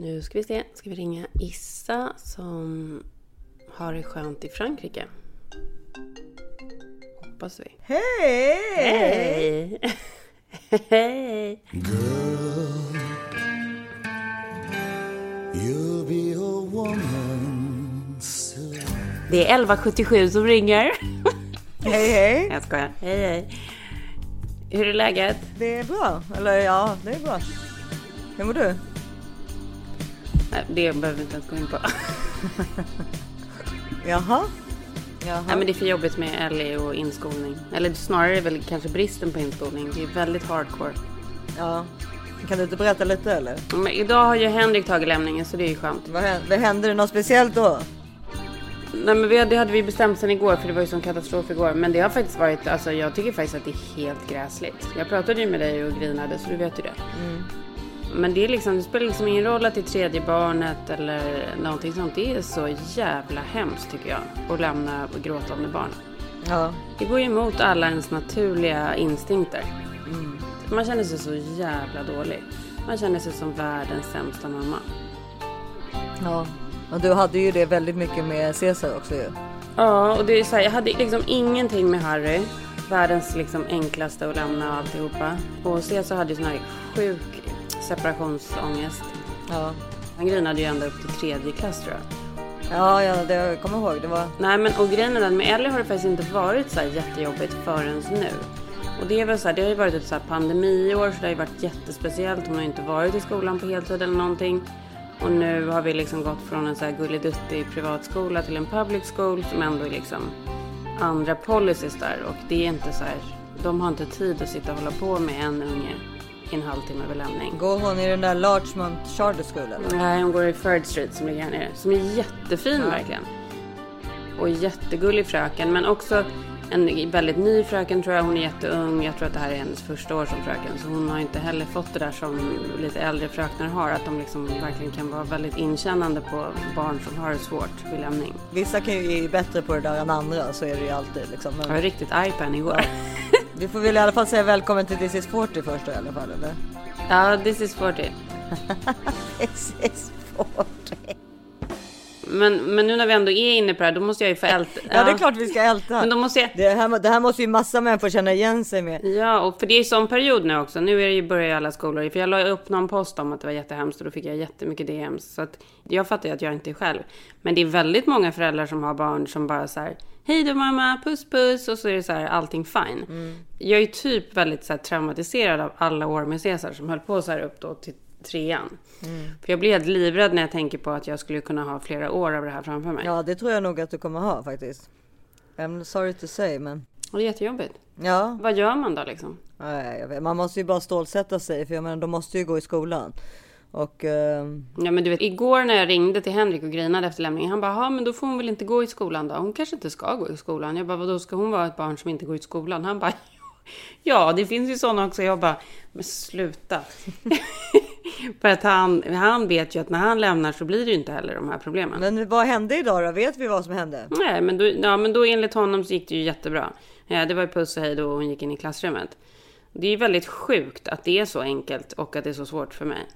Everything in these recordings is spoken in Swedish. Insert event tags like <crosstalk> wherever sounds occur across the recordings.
Nu ska vi se, ska vi ringa Issa som har det skönt i Frankrike. Hoppas vi. Hej! Hej! <laughs> Hej! You'll be a woman soon. Det är 1177 som ringer. Hej hej! <laughs> Jag skojar. Hej hej. Hur är läget? Det är bra. Eller ja, det är bra. Hur mår du? Nej, Det behöver vi inte ens gå in på. <laughs> Jaha? Jaha. Nej, men det är för jobbigt med Ellie och inskolning. Eller snarare väl kanske bristen på inskolning. Det är väldigt hardcore. Ja. Kan du inte berätta lite eller? Men idag har ju Henrik tagit lämningen så det är ju skönt. Vad hände, hände det något speciellt då? Nej men vi, det hade vi bestämt sen igår för det var ju sån katastrof igår. Men det har faktiskt varit, alltså jag tycker faktiskt att det är helt gräsligt. Jag pratade ju med dig och grinade så du vet ju det. Men det är liksom, det spelar liksom ingen roll att det är tredje barnet eller någonting sånt. Det är så jävla hemskt tycker jag. Att lämna gråtande barn. Ja. Det går ju emot alla ens naturliga instinkter. Man känner sig så jävla dålig. Man känner sig som världens sämsta mamma. Ja. Och du hade ju det väldigt mycket med Cesar också ju. Ja, och det är så här, jag hade liksom ingenting med Harry. Världens liksom enklaste att lämna och alltihopa. Och Cesar hade ju sån här sjuk separationsångest. Ja. Han grinade ju ända upp till tredje klass tror jag. Ja, ja det jag kommer ihåg. Det var... Nej men och grejen är den, med Ellie har det faktiskt inte varit så här jättejobbigt förrän nu. Och det är väl så här, det har ju varit ett så här pandemiår så det har ju varit jättespeciellt. Hon har ju inte varit i skolan på heltid eller någonting. Och nu har vi liksom gått från en så här gulliduttig privatskola till en public school som ändå är liksom andra policies där. Och det är inte så här, de har inte tid att sitta och hålla på med en unge i en halvtimme vid lämning. Går hon i den där Larchmont Charter School eller? Nej, hon går i Third Street som ligger här nere. Som är jättefin verkligen. Och jättegullig fröken. Men också en väldigt ny fröken tror jag. Hon är jätteung. Jag tror att det här är hennes första år som fröken. Så hon har inte heller fått det där som lite äldre fröknar har. Att de liksom verkligen kan vara väldigt inkännande på barn som har det svårt vid lämning. Vissa kan ju är bättre på det där än andra, så är det ju alltid liksom. Jag var Men riktigt arg på henne igår. <laughs> vi får väl i alla fall säga välkommen till This is 40 först då, i alla fall, eller? Ja, this is 40. <laughs> This is 40. Men, men nu när vi ändå är inne på det här, då måste jag ju få älta. Ja, det är klart vi ska älta. Men då måste jag... Det här, det här måste ju massa människor känna igen sig med. Ja, och för det är sån period nu också. Nu är det ju börjar ju alla skolor. För jag la upp någon post om att det var jättehemskt och då fick jag jättemycket DMs. Så att jag fattar ju att jag inte är själv. Men det är väldigt många föräldrar som har barn som bara så här. Hej då mamma, puss puss. Och så är det så här allting fine. Jag är ju typ väldigt så här traumatiserad av alla år med Cesar som höll på så här upp då till trean. För jag blir helt livrädd när jag tänker på att jag skulle kunna ha flera år av det här framför mig. Ja, det tror jag nog att du kommer ha faktiskt. I'm sorry to say, men Och det är jättejobbigt. ja, Vad gör man då liksom? vet. man måste ju bara stålsätta sig för jag menar, de måste ju gå i skolan. Och ehm, Ja men du vet, igår när jag ringde till Henrik och grinade efter lämningen, han bara, ja men då får hon väl inte gå i skolan då? Hon kanske inte ska gå i skolan. Jag bara, vadå ska hon vara ett barn som inte går i skolan? Han bara, <laughs> ja det finns ju sådana också. Jag bara, men sluta. <laughs> <laughs> För att han, han vet ju att när han lämnar så blir det ju inte heller de här problemen. men vad hände idag då? Vet vi vad som hände? Nej, men då, ja, men då enligt honom så gick det ju jättebra. Ja, det var ju puss och hej då och hon gick in i klassrummet. Det är ju väldigt sjukt att det är så enkelt och att det är så svårt för mig.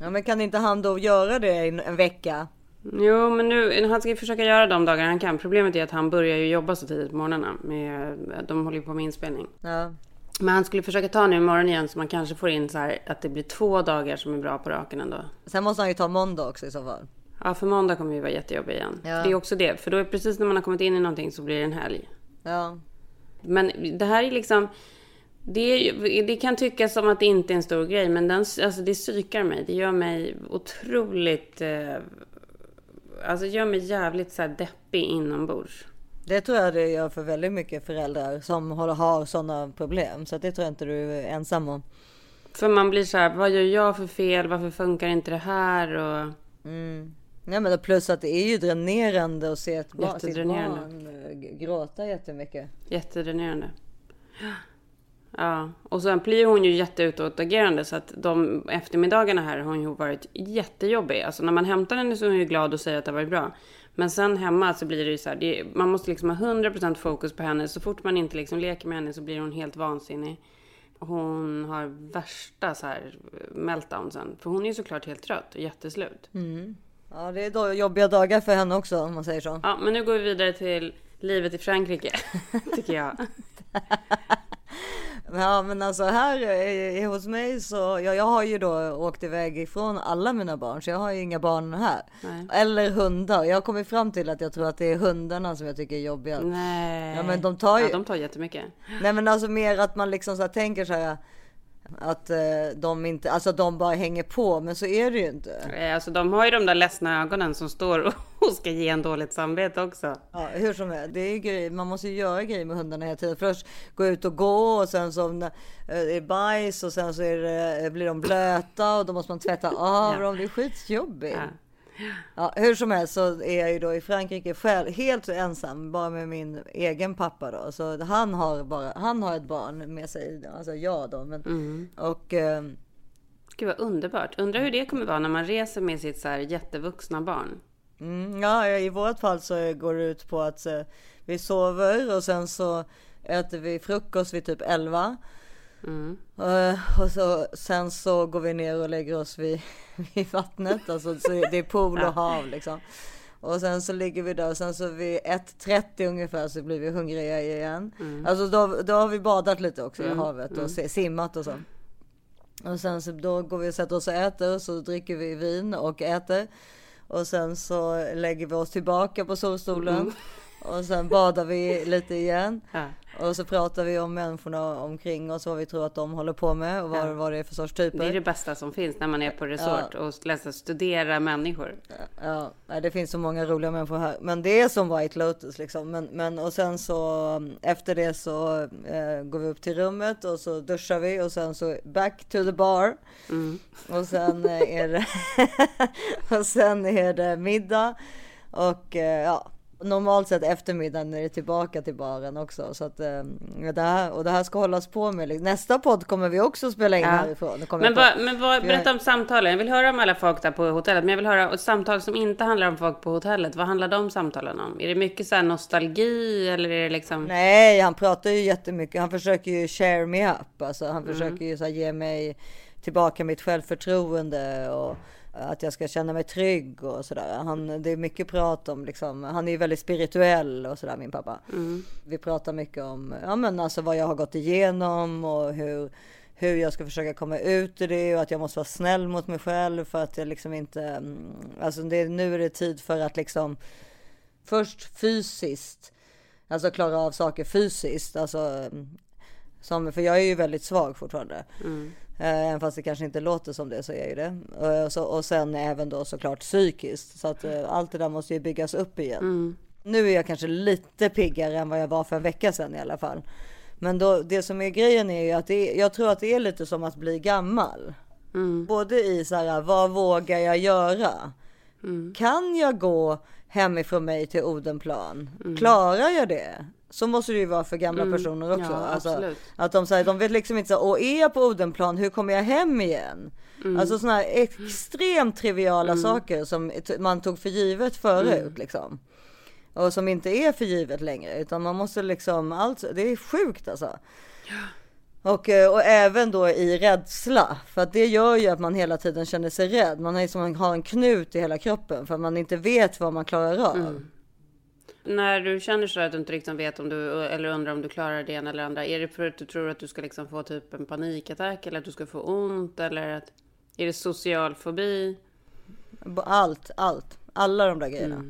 Ja, men kan inte han då göra det i en- en vecka? Jo, men nu, han ska ju försöka göra de dagar han kan. Problemet är att han börjar ju jobba så tidigt på morgnarna. Med, de håller ju på med inspelning. Ja, Men han skulle försöka ta nu imorgon igen så man kanske får in så här att det blir två dagar som är bra på raken ändå. sen måste han ju ta måndag också i så fall. Ja, för måndag kommer ju vara jättejobbig igen. Ja. Det är också det, för då är precis när man har kommit in i någonting så blir det en helg. Ja, Men det här är liksom... Det, det kan tyckas som att det inte är en stor grej, men den, alltså det psykar mig. Det gör mig otroligt... Eh, alltså gör mig jävligt så här deppig inombords. Det tror jag det gör för väldigt mycket föräldrar som har sådana problem. Så det tror jag inte du är ensam om. För man blir så här, vad gör jag för fel? Varför funkar inte det här? Och, Nej men plus att det är ju dränerande att se ett barn, sitt barn eh, gråta jättemycket. jättedränerande. Ja, och sen blir hon ju jätteutåtagerande så att de eftermiddagarna här har hon ju varit jättejobbig. Alltså när man hämtar henne så är hon ju glad och säger att det har varit bra. Men sen hemma så blir det ju så här, det, man måste liksom ha 100% fokus på henne. Så fort man inte liksom leker med henne så blir hon helt vansinnig. hon har värsta så här meltdownsen. För hon är ju såklart helt trött och jätteslut. Ja, det är då jobbiga dagar för henne också om man säger så. Ja, men nu går vi vidare till livet i Frankrike, <laughs> tycker jag. <laughs> Ja, men alltså här hos mig så, ja, jag har ju då åkt iväg ifrån alla mina barn, så jag har ju inga barn här. Nej. Eller hundar. Jag har kommit fram till att jag tror att det är hundarna som jag tycker är jobbiga. Nej. Ja, men de tar ju- Ja, de tar jättemycket. Nej men alltså mer att man liksom så här tänker så här att eh, de inte, alltså de bara hänger på, men så är det ju inte. Eh, Alltså de har ju de där ledsna ögonen som står och <laughs> ska ge en dåligt samvete också. Ja, hur som helst, det är grejer, man måste ju göra grejer med hundarna hela tiden. Först gå ut och gå och sen så eh, är det bajs och sen så det, blir de blöta och då måste man tvätta av Ja. dem. Det är skitjobbigt. Ja. Ja, hur som helst så är jag ju då i Frankrike själv, helt ensam, bara med min egen pappa då. Så han har bara, han har ett barn med sig, alltså jag då. Men, Mm. Och eh, Gud vad underbart. Undrar hur det kommer vara när man reser med sitt så här jättevuxna barn. Mm, ja, i vårt fall så går det ut på att eh, vi sover och sen så äter vi frukost vid typ 11. Mm. Eh, och så, sen så går vi ner och lägger oss vid, <laughs> vid vattnet. Alltså, så det är pool och hav liksom. Och sen så ligger vi där och sen så vid 1.30 ungefär så blir vi hungriga igen. Alltså då, då har vi badat lite också i havet och se- simmat och så. Och sen så då går vi och sätter oss och äter så dricker vi vin och äter. Och sen så lägger vi oss tillbaka på solstolen. Och sen badar vi lite igen. Ja. Och så pratar vi om människorna omkring oss, vad vi tror att de håller på med och vad, Ja. vad det är för sorts Det är typer. det bästa som finns när man är på resort och läser, studera människor. Ja, nej, det finns så många roliga människor här. Men det är som White Lotus liksom. Men, men och sen så efter det så eh, går vi upp till rummet och så duschar vi och sen så back to the bar. Mm. Och sen eh, är det <laughs> och sen är det middag och eh, ja. Normalt sett eftermiddagen är det tillbaka till baren också. Så att, eh, det här, och det här ska hållas på med. Nästa podd kommer vi också spela in Ja. härifrån. Men, vad, men vad, berätta om samtalen. Jag vill höra om alla folk där på hotellet. Men jag vill höra ett samtal som inte handlar om folk på hotellet. Vad handlar de samtalen om? Är det mycket så här nostalgi eller är det liksom... Nej, han pratar ju jättemycket. Han försöker ju share me up. Alltså, han försöker ju så ge mig tillbaka mitt självförtroende och att jag ska känna mig trygg och sådär. Han, det är mycket prat om liksom, han är ju väldigt spirituell och sådär min pappa. Vi pratar mycket om, ja men alltså vad jag har gått igenom och hur, hur jag ska försöka komma ut ur det och att jag måste vara snäll mot mig själv för att jag liksom inte, mm, alltså det, nu är det tid för att liksom först fysiskt Alltså klara av saker fysiskt. Alltså, mm, som, för jag är ju väldigt svag fortfarande. Eh, Även fast det kanske inte låter som det så är ju det. Eh, så, och sen även då såklart psykiskt. Så att eh, allt det där måste ju byggas upp igen. Nu är jag kanske lite piggare än vad jag var för en vecka sedan i alla fall. Men då, det som är grejen är ju att det jag tror att det är lite som att bli gammal. Både i så här, vad vågar jag göra? Kan jag gå hemifrån mig till Odenplan? Klarar jag det? Så måste det ju vara för gamla personer också. Ja, alltså, att de säger, de vet liksom inte så, och är jag på Odenplan, hur kommer jag hem igen? Alltså sådana här extremt triviala saker som man tog för givet förut liksom. Och som inte är för givet längre, utan man måste liksom, allt, det är sjukt alltså. Och, eh, och även då i rädsla, för att det gör ju att man hela tiden känner sig rädd. Man har, liksom, har en knut i hela kroppen för att man inte vet vad man klarar av. När du känner så att du inte riktigt vet om du, eller undrar om du klarar det ena eller andra. Är det för att du tror att du ska liksom få typ en panikattack eller att du ska få ont eller att... Är det social fobi? Allt, allt, alla de där grejerna.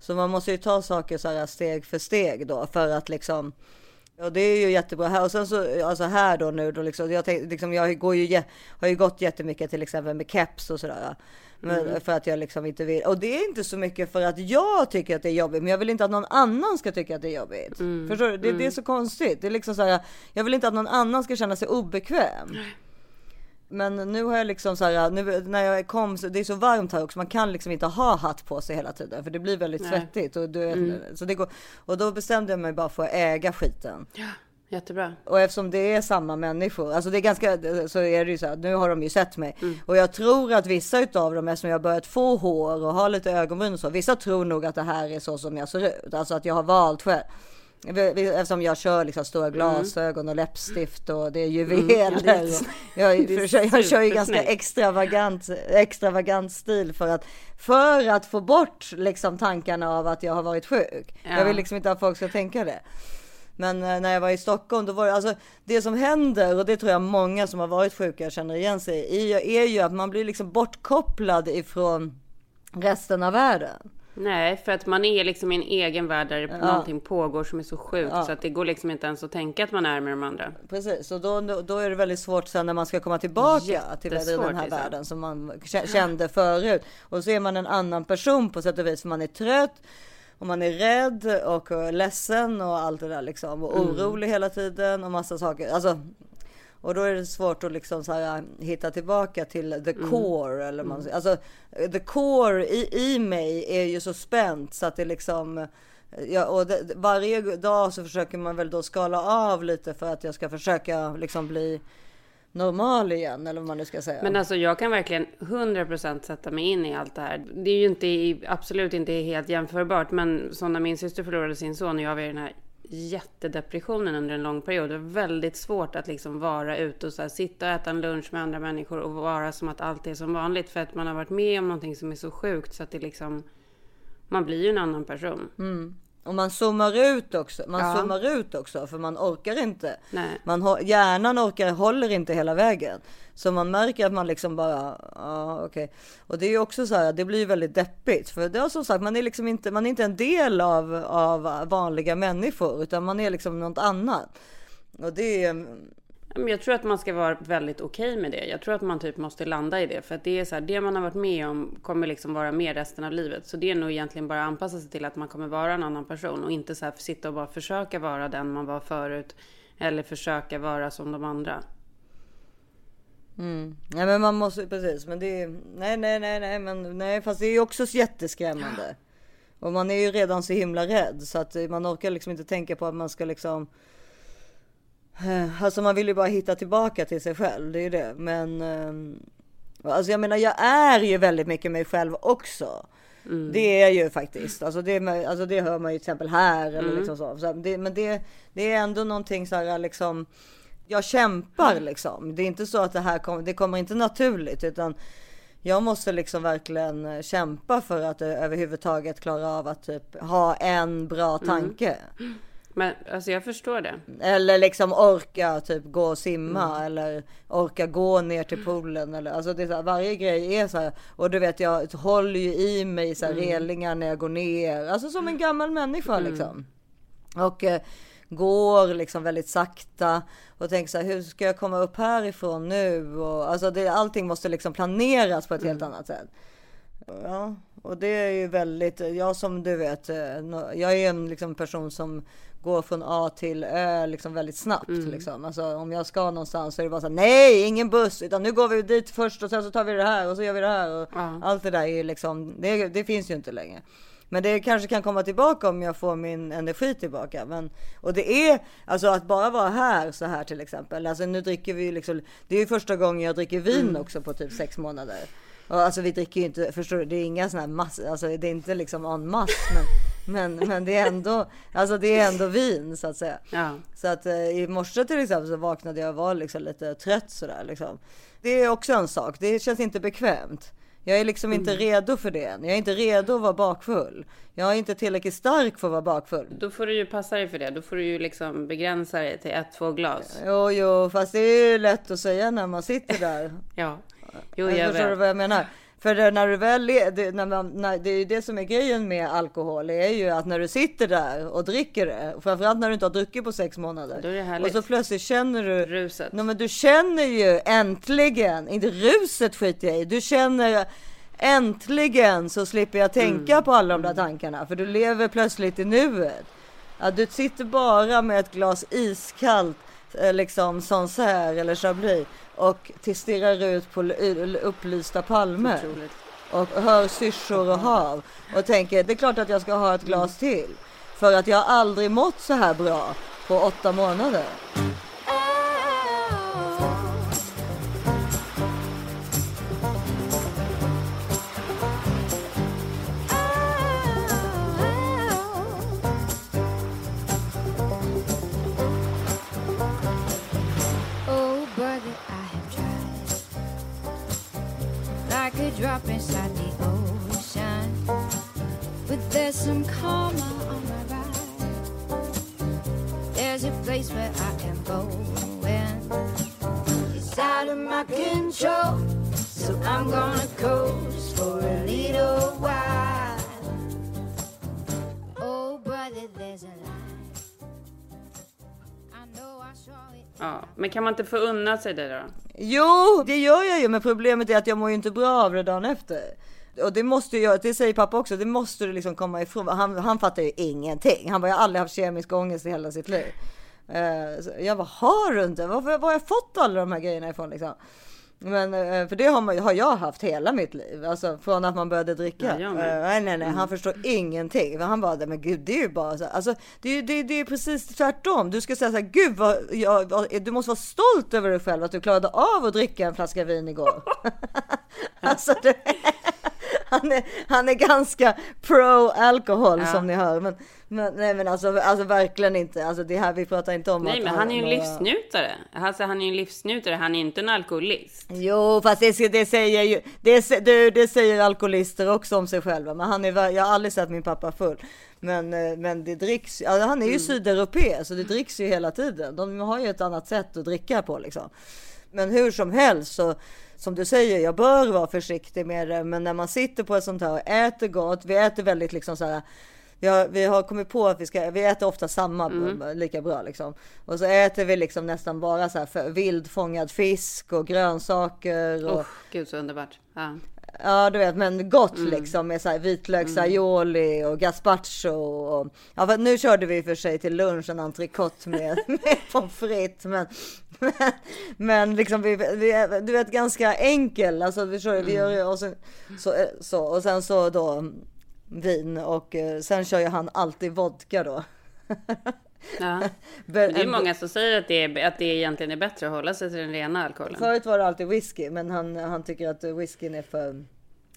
Så man måste ju ta saker så här steg för steg då för att liksom och det är ju jättebra här och sen så alltså här då nu då liksom jag tänkte liksom jag går ju har ju gått jättemycket till exempel med keps och sådär. Men för att jag liksom inte vill och det är inte så mycket för att jag tycker att det är jobbigt, men jag vill inte att någon annan ska tycka att det är jobbigt. Förstår du? Det, det är så konstigt. Det är liksom så här. Jag vill inte att någon annan ska känna sig obekväm. Men nu har jag liksom så här, nu när jag kom, så det är så varmt här också, man kan liksom inte ha hatt på sig hela tiden för det blir väldigt Nej. svettigt. Och, du, vet, så det går, och då bestämde jag mig bara för att äga skiten. Jättebra. Och eftersom det är samma människor, alltså det är ganska, så är det ju så här, nu har de ju sett mig. Och jag tror att vissa utav dem, eftersom jag har börjat få hår och har lite ögonbryn och så, vissa tror nog att det här är så som jag ser ut. Alltså att jag har valt själv. Eftersom jag kör liksom stora glasögon och läppstift och det är juveler. och jag, jag, <laughs> jag kör ju ganska extravagant, extravagant stil för att, för att få bort liksom tankarna av att jag har varit sjuk. Ja. Jag vill liksom inte att folk ska tänka det. Men eh, när jag var i Stockholm, då var det alltså det som händer och det tror jag många som har varit sjuka känner igen sig i, är ju att man blir liksom bortkopplad ifrån resten av världen. Nej, för att man är liksom i en egen värld där någonting pågår som är så sjukt så att det går liksom inte ens att tänka att man är med de andra. Precis, och då, då är det väldigt svårt sen när man ska komma tillbaka till Jättesvårt, den här liksom. världen som man kände förut. Och så är man en annan person på sätt och vis, för man är trött och man är rädd och ledsen och allt det där liksom. Och Mm. orolig hela tiden och massa saker. Alltså, och då är det svårt att liksom här, hitta tillbaka till the Mm. core. Eller man, säger. alltså, the core i, i mig är ju så spänt så att det liksom Ja, och det, varje dag så försöker man väl då skala av lite för att jag ska försöka liksom bli normal igen eller vad man nu ska säga. Men alltså jag kan verkligen 100% sätta mig in i allt det här. Det är ju inte, absolut inte helt jämförbart, men som när min syster förlorade sin son och jag var i den här jättedepressionen under en lång period. Det var väldigt svårt att liksom vara ute och så här, sitta och äta en lunch med andra människor och vara som att allt är som vanligt. För att man har varit med om någonting som är så sjukt så att det liksom... Man blir ju en annan person. Mm. Och man zoomar ut också. Man Ja. zoomar ut också för man orkar inte. Nej. Man, hjärnan orkar, håller inte hela vägen. Så man märker att man liksom bara, ja okej. Och det är ju också så här, det blir väldigt deppigt. För det är som sagt, man är liksom inte, man är inte en del av, av vanliga människor. Utan man är liksom något annat. Och det är, Jag tror att man ska vara väldigt okej med det. Jag tror att man typ måste landa i det. För att det är så här, det man har varit med om kommer liksom vara med resten av livet. Så det är nog egentligen bara att anpassa sig till att man kommer vara en annan person. Och inte så här sitta och bara försöka vara den man var förut. Eller försöka vara som de andra. Nej men man måste, precis. Men det är, nej nej nej nej men nej fast det är ju också jätteskrämmande. Och man är ju redan så himla rädd så att man orkar liksom inte tänka på att man ska liksom. Eh, Alltså man vill ju bara hitta tillbaka till sig själv, det är ju det. Men ehm, alltså jag menar jag är ju väldigt mycket mig själv också. Det är jag ju faktiskt. Alltså det, alltså det hör man ju till exempel här eller liksom så. så det, men det, det är ändå någonting så här liksom. Jag kämpar liksom. Det är inte så att det här kommer, det kommer inte naturligt utan jag måste liksom verkligen eh, kämpa för att eh, överhuvudtaget klara av att typ ha en bra tanke. <sniffs> Men alltså jag förstår det. Eller liksom orka typ gå och simma eller orka gå ner till poolen. Eller, alltså det är så här, varje grej är så här. Och du vet jag håller ju i mig så här, relingar när jag går ner. Alltså som en gammal människa liksom. Och eh, går liksom väldigt sakta. Och tänker så här, hur ska jag komma upp härifrån nu? Och, alltså det, allting måste liksom planeras på ett helt annat sätt. Ja, och det är ju väldigt, jag som du vet, eh, jag är en liksom person som går från A till Ö liksom väldigt snabbt. Liksom. Alltså, om jag ska någonstans så är det bara så här, nej, ingen buss, utan nu går vi dit först och sen så tar vi det här och så gör vi det här. Och Ja. Allt det där är liksom, det, det finns ju inte längre. Men det kanske kan komma tillbaka om jag får min energi tillbaka. Men, och det är, alltså att bara vara här så här till exempel. Alltså nu dricker vi ju liksom, det är ju första gången jag dricker vin också på typ sex månader. Alltså vi dricker ju inte, förstår du, det är inga sådana här mass, alltså det är inte liksom en mass. Men, men, men det är ändå, alltså det är ändå vin så att säga. Ja. Så att eh, i morse till exempel så vaknade jag och var liksom lite trött sådär liksom. Det är också en sak, det känns inte bekvämt. Jag är liksom inte redo för det än. Jag är inte redo att vara bakfull. Jag är inte tillräckligt stark för att vara bakfull. Då får du ju passa dig för det. Då får du ju liksom begränsa dig till ett, två glas. Jo, jo, fast det är ju lätt att säga när man sitter där. Ja. Jo, Jag jag förstår du vad jag menar? För när du väl, det, när man, när, det är ju det som är grejen med alkohol, det är ju att när du sitter där och dricker det, och framförallt när du inte har druckit på sex månader. Då är det och härligt. så plötsligt känner du Ruset. Nej, men du känner ju äntligen, inte ruset skiter jag i, du känner äntligen så slipper jag tänka Mm. på alla de där tankarna för du lever plötsligt i nuet. Ja, du sitter bara med ett glas iskallt eh, liksom Sancerre eller Chablis och till stirrar ut på upplysta palmer. Och hör syrsor och hav. Och tänker det är klart att jag ska ha ett glas till. För att jag aldrig mått så här bra på åtta månader. drop inside the ocean. But there's some karma on my ride. There's a place where I am going. It's out of my control, so I'm gonna coast for a little while. Ja, men kan man inte få unna sig det då? Jo, det gör jag ju, men problemet är att jag mår ju inte bra av det dagen efter. Och det måste jag, det säger pappa också, det måste du liksom komma ifrån. Han, han fattar ju ingenting. Han bara, jag har aldrig haft kemisk ångest i hela sitt liv. Uh, jag bara, har du inte? Varför, var har jag fått alla de här grejerna ifrån liksom? Men eh, för det har, man, har jag haft hela mitt liv, alltså från att man började dricka. Ja. Eh, nej, nej, nej, han förstår ingenting. Han bara, men gud, det är ju bara så. Alltså, det är det, det är precis tvärtom. Du ska säga så här, gud, vad, jag, du måste vara stolt över dig själv att du klarade av att dricka en flaska vin igår. <laughs> alltså, det, <laughs> han, är, han är ganska pro alkohol Ja. som ni hör. Men, men, nej, men alltså, alltså verkligen inte. Alltså, det här vi pratar inte om. Nej, men han är ju en livsnjutare. Alltså, han är ju en livsnjutare, han är inte en alkoholist. Jo, fast det, det säger ju, det, det, det säger alkoholister också om sig själva. Men han är, jag har aldrig sett min pappa full. Men, eh, men det dricks, alltså han är ju sydeuropé så det dricks ju hela tiden. De har ju ett annat sätt att dricka på liksom. Men hur som helst så som du säger, jag bör vara försiktig med det. Men när man sitter på ett sånt här och äter gott, vi äter väldigt liksom så här. Vi har, vi har kommit på att vi ska, vi äter ofta samma lika bra liksom. Och så äter vi liksom nästan bara så här för, vildfångad fisk och grönsaker. Och, Usch, gud så underbart. Ja. Ja, du vet, men gott liksom med så här vitlöksaioli och gazpacho. Och, ja, för nu körde vi för sig till lunch en entrecote med, <laughs> med pommes frites. Men, men, <laughs> men liksom vi, vi, är- du vet ganska enkel. Alltså vi kör, vi gör och sen så, så och sen så då vin och eh, sen kör ju han alltid vodka då. <laughs> Ja. <laughs> Det är många som säger att det, är, att det egentligen är bättre att hålla sig till den rena alkoholen. Förut var det alltid whisky, men han, han tycker att whiskyn är för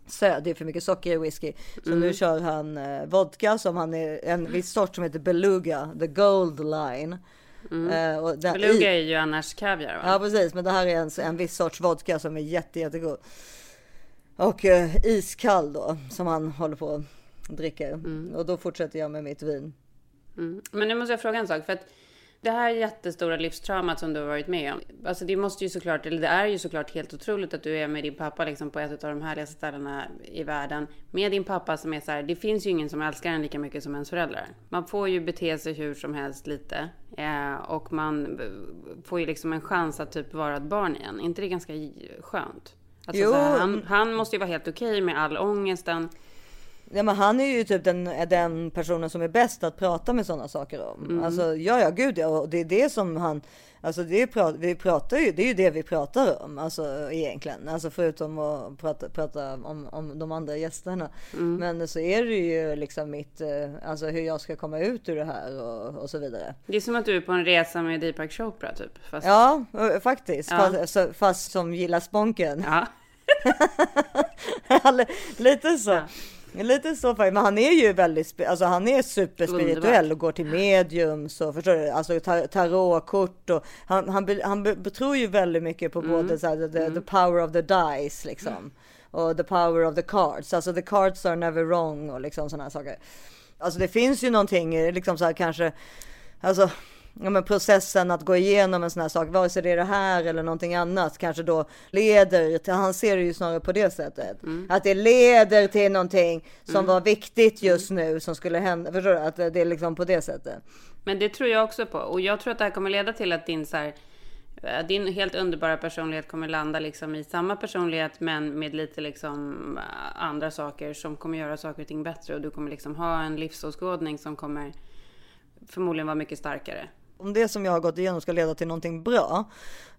söt. Det är för mycket socker i whisky. Så Mm. nu kör han eh, vodka som han är en viss sort som heter Beluga, the Gold Line. Eh, och den, Mm. Beluga är ju annars kaviar va? ja precis, men det här är en, en viss sorts vodka som är jätte, jättegod. Och eh, iskall då, som han håller på att dricka. Och då fortsätter jag med mitt vin. Mm. Men nu måste jag fråga en sak. För att det här jättestora livstraumat som du har varit med om. Alltså det måste ju såklart, eller det är ju såklart helt otroligt att du är med din pappa liksom på ett av de härligaste ställena i världen. Med din pappa som är så här, det finns ju ingen som älskar en lika mycket som ens föräldrar. Man får ju bete sig hur som helst lite. Eh, och man får ju liksom en chans att typ vara ett barn igen. Är inte det ganska skönt? Alltså, här, han, han måste ju vara helt okej med all ångesten. Ja, men han är ju typ den, den personen som är bäst att prata med sådana saker om. Alltså ja, ja, gud ja, och det är det som han, alltså det är, vi pratar ju, det är ju det vi pratar om, alltså egentligen, alltså förutom att prata, prata om, om de andra gästerna. Men så är det ju liksom mitt, eh, alltså hur jag ska komma ut ur det här och, och så vidare. Det är som att du är på en resa med Deepak Chopra typ. Fast, Ja, eh, faktiskt, Ja. Fast, så, fast som gillar sponken. ja. <laughs> Lite så. Lite så faktiskt. Men han är ju väldigt, alltså han är superspirituell och går till mediums och förstår du, alltså tar- tarotkort och han, han, han be- betror ju väldigt mycket på Mm. både så här, the, the power of the dice liksom. Och the power of the cards. Alltså the cards are never wrong och liksom sådana saker. Alltså det finns ju någonting liksom så här kanske, alltså ja, men processen att gå igenom en sån här sak, vare sig det är det här eller någonting annat, kanske då leder till, han ser det ju snarare på det sättet. Att det leder till någonting som var viktigt just nu som skulle hända. Förstår du? Att det är liksom på det sättet. Men det tror jag också på. Och jag tror att det här kommer leda till att din så här, eh, din helt underbara personlighet kommer landa liksom i samma personlighet men med lite liksom eh, andra saker som kommer göra saker och ting bättre och du kommer liksom ha en livsåskådning som kommer förmodligen vara mycket starkare. Om det som jag har gått igenom ska leda till någonting bra,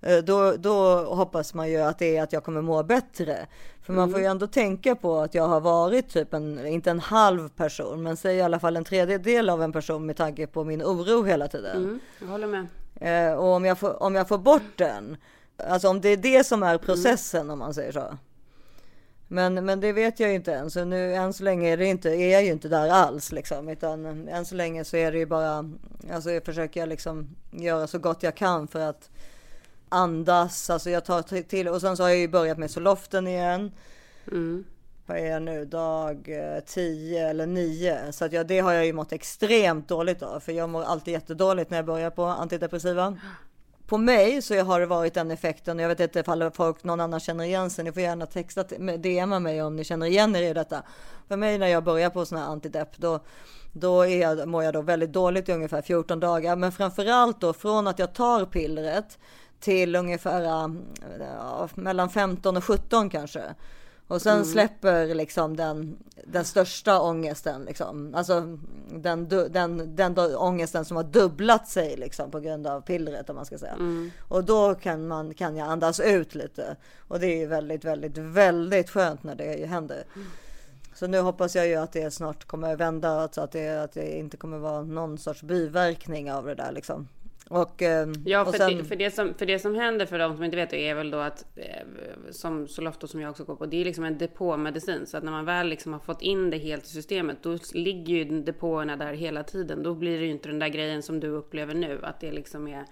eh, då, då hoppas man ju att det är att jag kommer må bättre. För man får ju ändå tänka på att jag har varit typ en, inte en halv person, men säg i alla fall en tredjedel av en person med tanke på min oro hela tiden. Mm, jag håller med. Eh, och om jag, får, om jag får bort den, alltså om det är det som är processen om man säger så. Men, men det vet jag ju inte än, så nu än så länge är, det inte, är jag ju inte där alls liksom, utan än så länge så är det ju bara, alltså jag försöker liksom göra så gott jag kan för att andas, alltså jag tar till och sen så har jag ju börjat med soloften igen. vad är jag nu, dag 10 eller 9. Så att jag, det har jag ju mått extremt dåligt av. För jag mår alltid jättedåligt när jag börjar på antidepressiva. <gasps> På mig så har det varit den effekten. Jag vet inte ifall folk någon annan känner igen sig. Ni får gärna texta, DMa mig om ni känner igen er i detta. För mig när jag börjar på sådana här antidepp då då är jag, mår jag då väldigt dåligt i ungefär 14 dagar. Men framförallt då från att jag tar pillret till ungefär ja, mellan 15 och 17 kanske. Och sen mm. släpper liksom den, den största ångesten, liksom. alltså den, den, den ångesten som har dubblat sig liksom, på grund av pillret om man ska säga. Mm. Och då kan, man, kan jag andas ut lite. Och det är väldigt, väldigt, väldigt skönt när det händer. Mm. Så nu hoppas jag ju att det snart kommer vända, alltså att det, att det inte kommer vara någon sorts biverkning av det där liksom. Och, eh, ja, för, sen... det, för, det som, för det som händer för de som inte vet det är väl då att, eh, som Solofto som jag också går på, det är liksom en depåmedicin. Så att när man väl liksom har fått in det helt i systemet, då ligger ju depåerna där hela tiden. Då blir det ju inte den där grejen som du upplever nu, att det liksom är,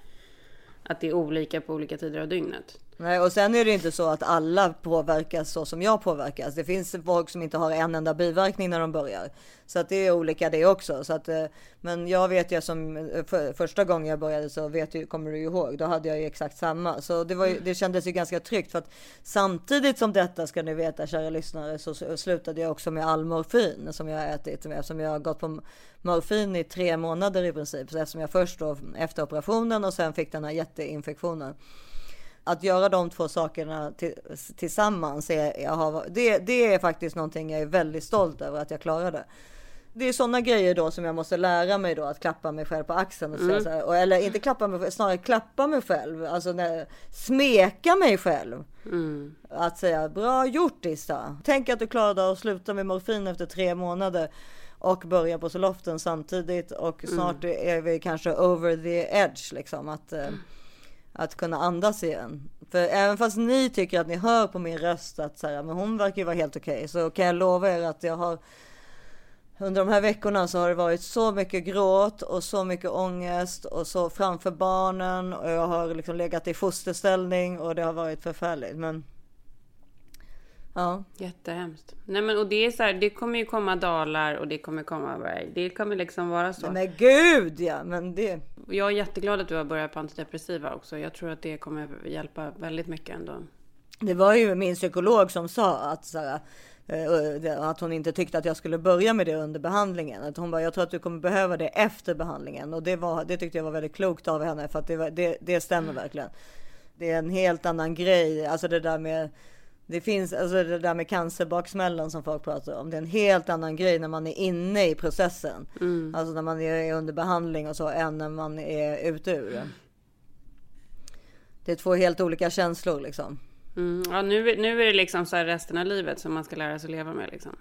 att det är olika på olika tider av dygnet. Nej, och sen är det inte så att alla påverkas så som jag påverkas. Det finns folk som inte har en enda biverkning när de börjar. Så att det är olika det också. Så att, eh, men jag vet ju som eh, för, första gången jag började så vet du, kommer du ihåg, då hade jag ju exakt samma. Så det, var ju, det kändes ju ganska tryggt för att samtidigt som detta ska ni veta kära lyssnare så slutade jag också med all morfin som jag har ätit. Eftersom jag har gått på morfin i tre månader i princip. Så eftersom jag först då efter operationen och sen fick den här jätteinfektionen att göra de två sakerna tillsammans, är, jag har, det, det är faktiskt någonting jag är väldigt stolt över att jag klarade. Det är sådana grejer då som jag måste lära mig då att klappa mig själv på axeln och mm. så här, och, eller inte klappa mig snarare klappa mig själv, alltså när, smeka mig själv. Mm. Att säga bra gjort Issa. Tänk att du klarade att sluta med morfin efter tre månader och börja på Soloften samtidigt och snart mm. är vi kanske over the edge liksom att mm att kunna andas igen. För även fast ni tycker att ni hör på min röst att så här, men hon verkar ju vara helt okej, okay, så kan jag lova er att jag har under de här veckorna så har det varit så mycket gråt och så mycket ångest och så framför barnen och jag har liksom legat i fosterställning och det har varit förfärligt. Men Ja. Jättehemskt. Nej men och det är så här, det kommer ju komma dalar och det kommer komma berg. Det kommer liksom vara så. Men gud ja, men det. Jag är jätteglad att du har börjat på antidepressiva också. Jag tror att det kommer hjälpa väldigt mycket ändå. Det var ju min psykolog som sa att så här, eh, att hon inte tyckte att jag skulle börja med det under behandlingen. Att hon bara, jag tror att du kommer behöva det efter behandlingen. Och det, var, det tyckte jag var väldigt klokt av henne för att det, det, det stämmer verkligen. Det är en helt annan grej, alltså det där med det finns alltså det där med cancerbaksmällan som folk pratar om. Det är en helt annan grej när man är inne i processen. Mm. Alltså när man är under behandling och så än när man är ute ur det. Det är två helt olika känslor liksom. Mm. Ja, nu, nu är det liksom så här resten av livet som man ska lära sig leva med liksom.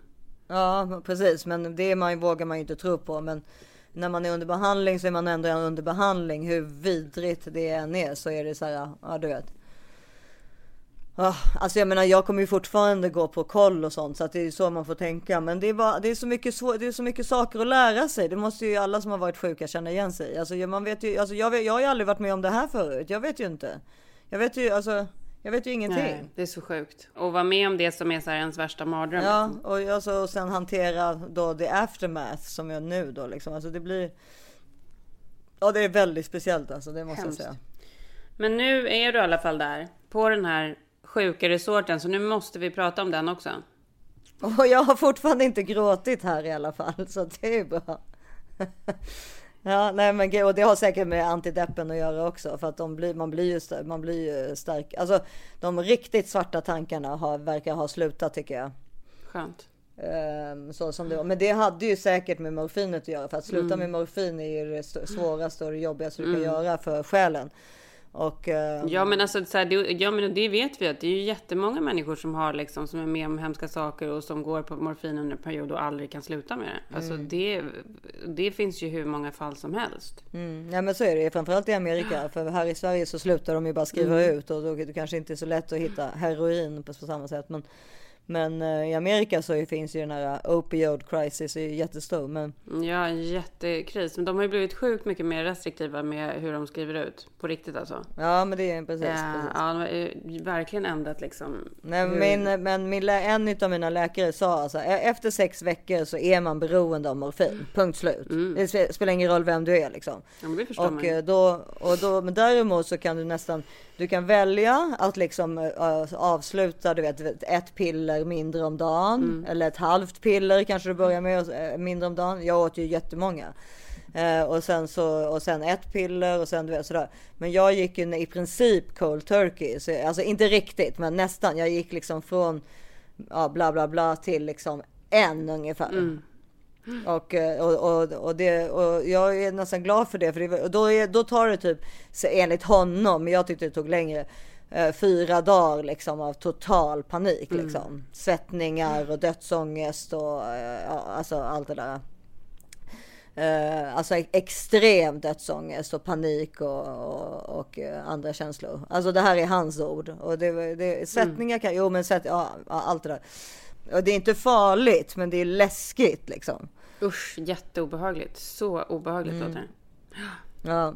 Ja, precis. Men det man, vågar man ju inte tro på. Men när man är under behandling så är man ändå under behandling. Hur vidrigt det än är så är det så här, ja du vet. Oh, alltså jag menar, jag kommer ju fortfarande gå på koll och sånt så att det är så man får tänka. Men det är, bara, det är, så, mycket svår, det är så mycket saker att lära sig. Det måste ju alla som har varit sjuka känna igen sig Alltså man vet ju, alltså jag, vet, jag har ju aldrig varit med om det här förut. Jag vet ju inte. Jag vet ju, alltså, jag vet ju ingenting. Nej, det är så sjukt. Och vara med om det som är så här ens värsta mardröm. Ja, och, alltså, och sen hantera då the aftermath som jag nu då liksom. Alltså det blir. Ja, det är väldigt speciellt alltså. Det måste Hemskt. jag säga. Men nu är du i alla fall där på den här sjuka resorten, så nu måste vi prata om den också. Och jag har fortfarande inte gråtit här i alla fall, så det är bra. Ja, nej men och det har säkert med antideppen att göra också för att de blir, man blir ju, man blir ju stark. Alltså de riktigt svarta tankarna har, verkar ha slutat tycker jag. Skönt. Um, så som det, men det hade ju säkert med morfinet att göra för att sluta mm. med morfin är ju det svåraste och det jobbigaste du kan mm. göra för själen. Och, eh, ja men alltså så här, det, ja, men det vet vi att det är ju jättemånga människor som har liksom som är med om hemska saker och som går på morfin under en period och aldrig kan sluta med det. Alltså mm. det, det finns ju hur många fall som helst. Mm. Ja men så är det framförallt i Amerika. För här i Sverige så slutar de ju bara skriva mm. ut och då det kanske inte är så lätt att hitta heroin på, på samma sätt. Men, Men eh, i Amerika så finns ju den här opioid crisis är jättestor. Men Ja, en jättekris. Men de har ju blivit sjukt mycket mer restriktiva med hur de skriver ut. På riktigt alltså. ja, men det är precis. Ja, precis. ja, de har verkligen ändrat liksom. Nej, hur- min, men min, en av mina läkare sa alltså e- efter sex veckor så är man beroende av morfin. Punkt slut. Det spe- spelar ingen roll vem du är liksom. Ja, men det förstår man Och ju. eh, då, och då, men däremot så kan du nästan, du kan välja att liksom eh, avsluta, du vet, ett piller mindre om dagen. Mm. Eller ett halvt piller kanske du börjar med, eh, mindre om dagen. Jag åt ju jättemånga. Eh, och sen så, och sen ett piller och sen du vet sådär. Men jag gick ju i princip cold turkey. Så, alltså inte riktigt, men nästan. Jag gick liksom från, ja bla bla bla till liksom en ungefär. Och, eh, och, och, och, det, och jag är nästan glad för det, för det, då, är, då tar det typ, enligt honom, men jag tyckte det tog längre, eh, fyra dagar liksom av total panik. Liksom. Svettningar och dödsångest och eh, ja, alltså allt det där. Eh, alltså extrem dödsångest och panik och, och, och andra känslor. Alltså det här är hans ord. Och det, det, sättningar kan, jo men sätt, ja, ja, allt det där. Och det är inte farligt, men det är läskigt liksom. Usch, jätteobehagligt. Så obehagligt Mm. låter det. Ja.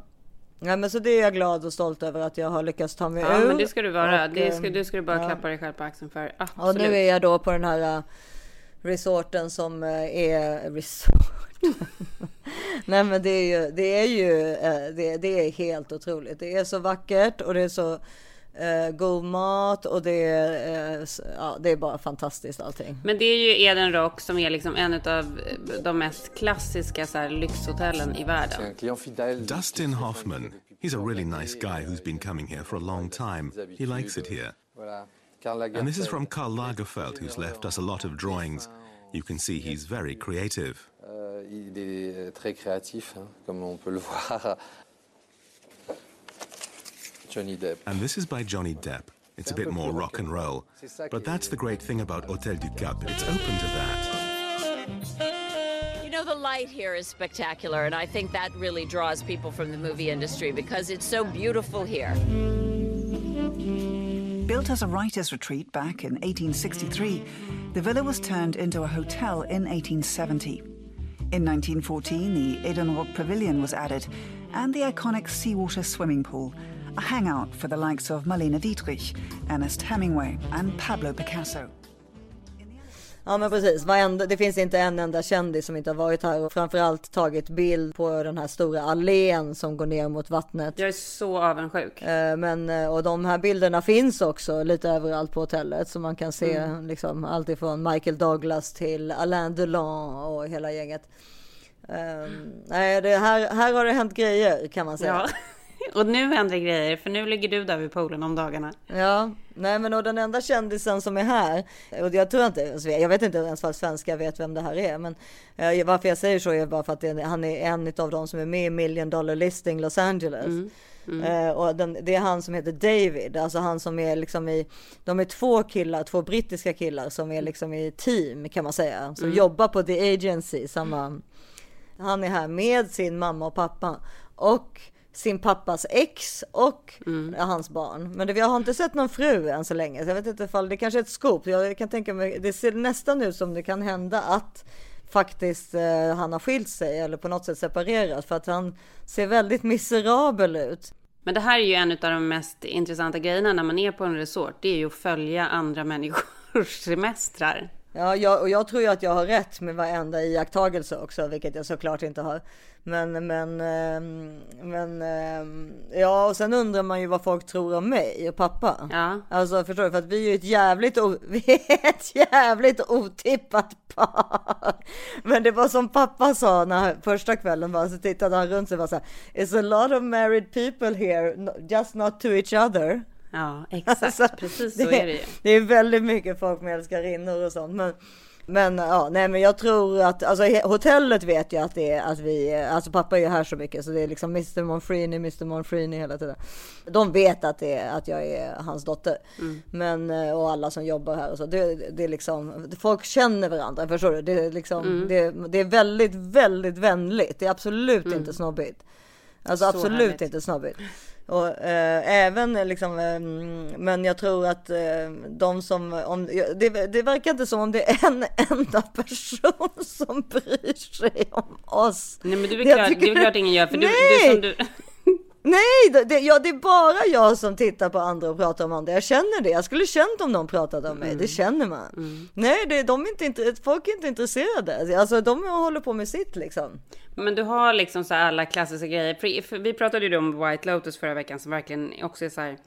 ja, men så det är jag glad och stolt över att jag har lyckats ta mig Ja, ur. men det ska du vara. Och, det ska, det ska du bara ja. klappa dig själv på axeln för. Och Absolut. nu är jag då på den här uh, resorten som uh, är resort. <laughs> Nej men det är ju, det är ju, det, det är helt otroligt. Det är så vackert och det är så uh, god mat och det är, s- ja, det är bara fantastiskt allting. Men det är ju Eden Rock som är liksom en av de mest klassiska så här, lyxhotellen i världen. Dustin Hoffman. He's a really nice guy who's been coming here for a long time. He likes it here. And this is from Karl Lagerfeld, who's left us a lot of drawings. You can see he's very creative. Euh, il est très créatif, comme on peut le <laughs> voir. Johnny Depp. And this is by Johnny Depp. It's a bit more rock and roll. But that's the great thing about Hotel du Cap. It's open to that. You know, the light here is spectacular, and I think that really draws people from the movie industry because it's so beautiful here. Built as a writer's retreat back in 1863, the villa was turned into a hotel in 1870. In 1914, the Eden Rock Pavilion was added, and the iconic seawater swimming pool, a hangout for the likes of Marlene Dietrich, Ernest Hemingway, and Pablo Picasso. Ja men precis, Varenda, det finns inte en enda kändis som inte har varit här och framförallt tagit bild på den här stora allén som går ner mot vattnet. Jag är så avundsjuk. Eh, Men, eh, och de här bilderna finns också lite överallt på hotellet så man kan se liksom allt ifrån Michael Douglas till Alain Delon och hela gänget. Um, nej, det här, här har det hänt grejer kan man säga. Ja. <laughs> Och nu händer grejer, för nu ligger du där vid poolen om dagarna. Ja, nej men och den enda kändisen som är här, och jag tror inte, jag vet inte ens vad svenskar vet vem det här är, men eh, varför jag säger så är bara för att det, han är en av de som är med i Million Dollar Listing Los Angeles. Eh, och den, det är han som heter David, alltså han som är liksom i, de är två killar, två brittiska killar som är liksom i team kan man säga, som jobbar på The Agency, samma, han är här med sin mamma och pappa och sin pappas ex och hans barn. Men det, jag har inte sett någon fru än så länge. Så jag vet inte ifall det kanske är ett scoop. Jag kan tänka mig, det ser nästan ut som det kan hända att faktiskt eh, han har skilt sig eller på något sätt separerat för att han ser väldigt miserabel ut. Men det här är ju en av de mest intressanta grejerna när man är på en resort. Det är ju att följa andra människors <laughs> semestrar. Ja, jag, och jag tror ju att jag har rätt med varenda iakttagelse också, vilket jag såklart inte har. Men, men, ehm, men, ehm, ja, och sen undrar man ju vad folk tror om mig och pappa. Ja. Alltså förstår du, för att vi är ju ett jävligt, <laughs> vi är ett jävligt otippat par. Men det var som pappa sa när första kvällen var, så tittade han runt sig och var så här, It's a lot of married people here, just not to each other. Ja, <laughs> exakt. Alltså, Precis så är det ju. Det är väldigt mycket folk med älskarinnor och sånt. Men, men ja, nej, men jag tror att alltså hotellet vet ju att det är att vi, alltså pappa är ju här så mycket så det är liksom Mr Monfrini, Mr Monfrini hela tiden. De vet att det är att jag är hans dotter. Men eh, och alla som jobbar här och så. Det, det är liksom, folk känner varandra, förstår du? Det är liksom, det, det är väldigt, väldigt vänligt. Det är absolut inte snobbigt. Alltså Så absolut härligt. inte snobbigt. Och eh, även liksom, eh, men jag tror att eh, de som, om, det, det verkar inte som om det är en enda person som bryr sig om oss. Nej men det är väl klart, det är tycker- klart ingen gör för du, Nej! du som du... Nej, det, ja, det är bara jag som tittar på andra och pratar om andra. Jag känner det. Jag skulle känt om de pratade om mig. Mm. Det känner man. Nej, det, de är inte, folk är inte intresserade. Alltså de håller på med sitt liksom. Men du har liksom så alla klassiska grejer. Vi pratade ju om White Lotus förra veckan som verkligen också är så här.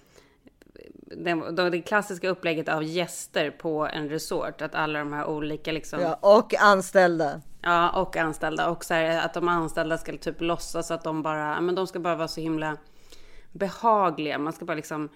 Det, det klassiska upplägget av gäster på en resort. Att alla de här olika liksom. Ja, och anställda. Ja, och anställda. Och så här, att de anställda ska typ låtsas att de bara, men de ska bara vara så himla behagliga. Man ska bara liksom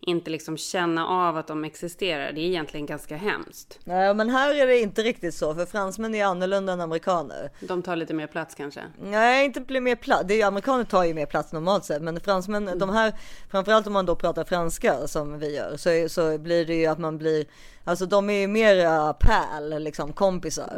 inte liksom känna av att de existerar. Det är egentligen ganska hemskt. Nej, men här är det inte riktigt så. För fransmän är annorlunda än amerikaner. De tar lite mer plats kanske. Nej, inte blir mer plats. Det är amerikaner tar ju mer plats normalt sett, men fransmän, de här, framförallt om man då pratar franska som vi gör, så, så blir det ju att man blir, alltså de är ju mera pal, liksom kompisar.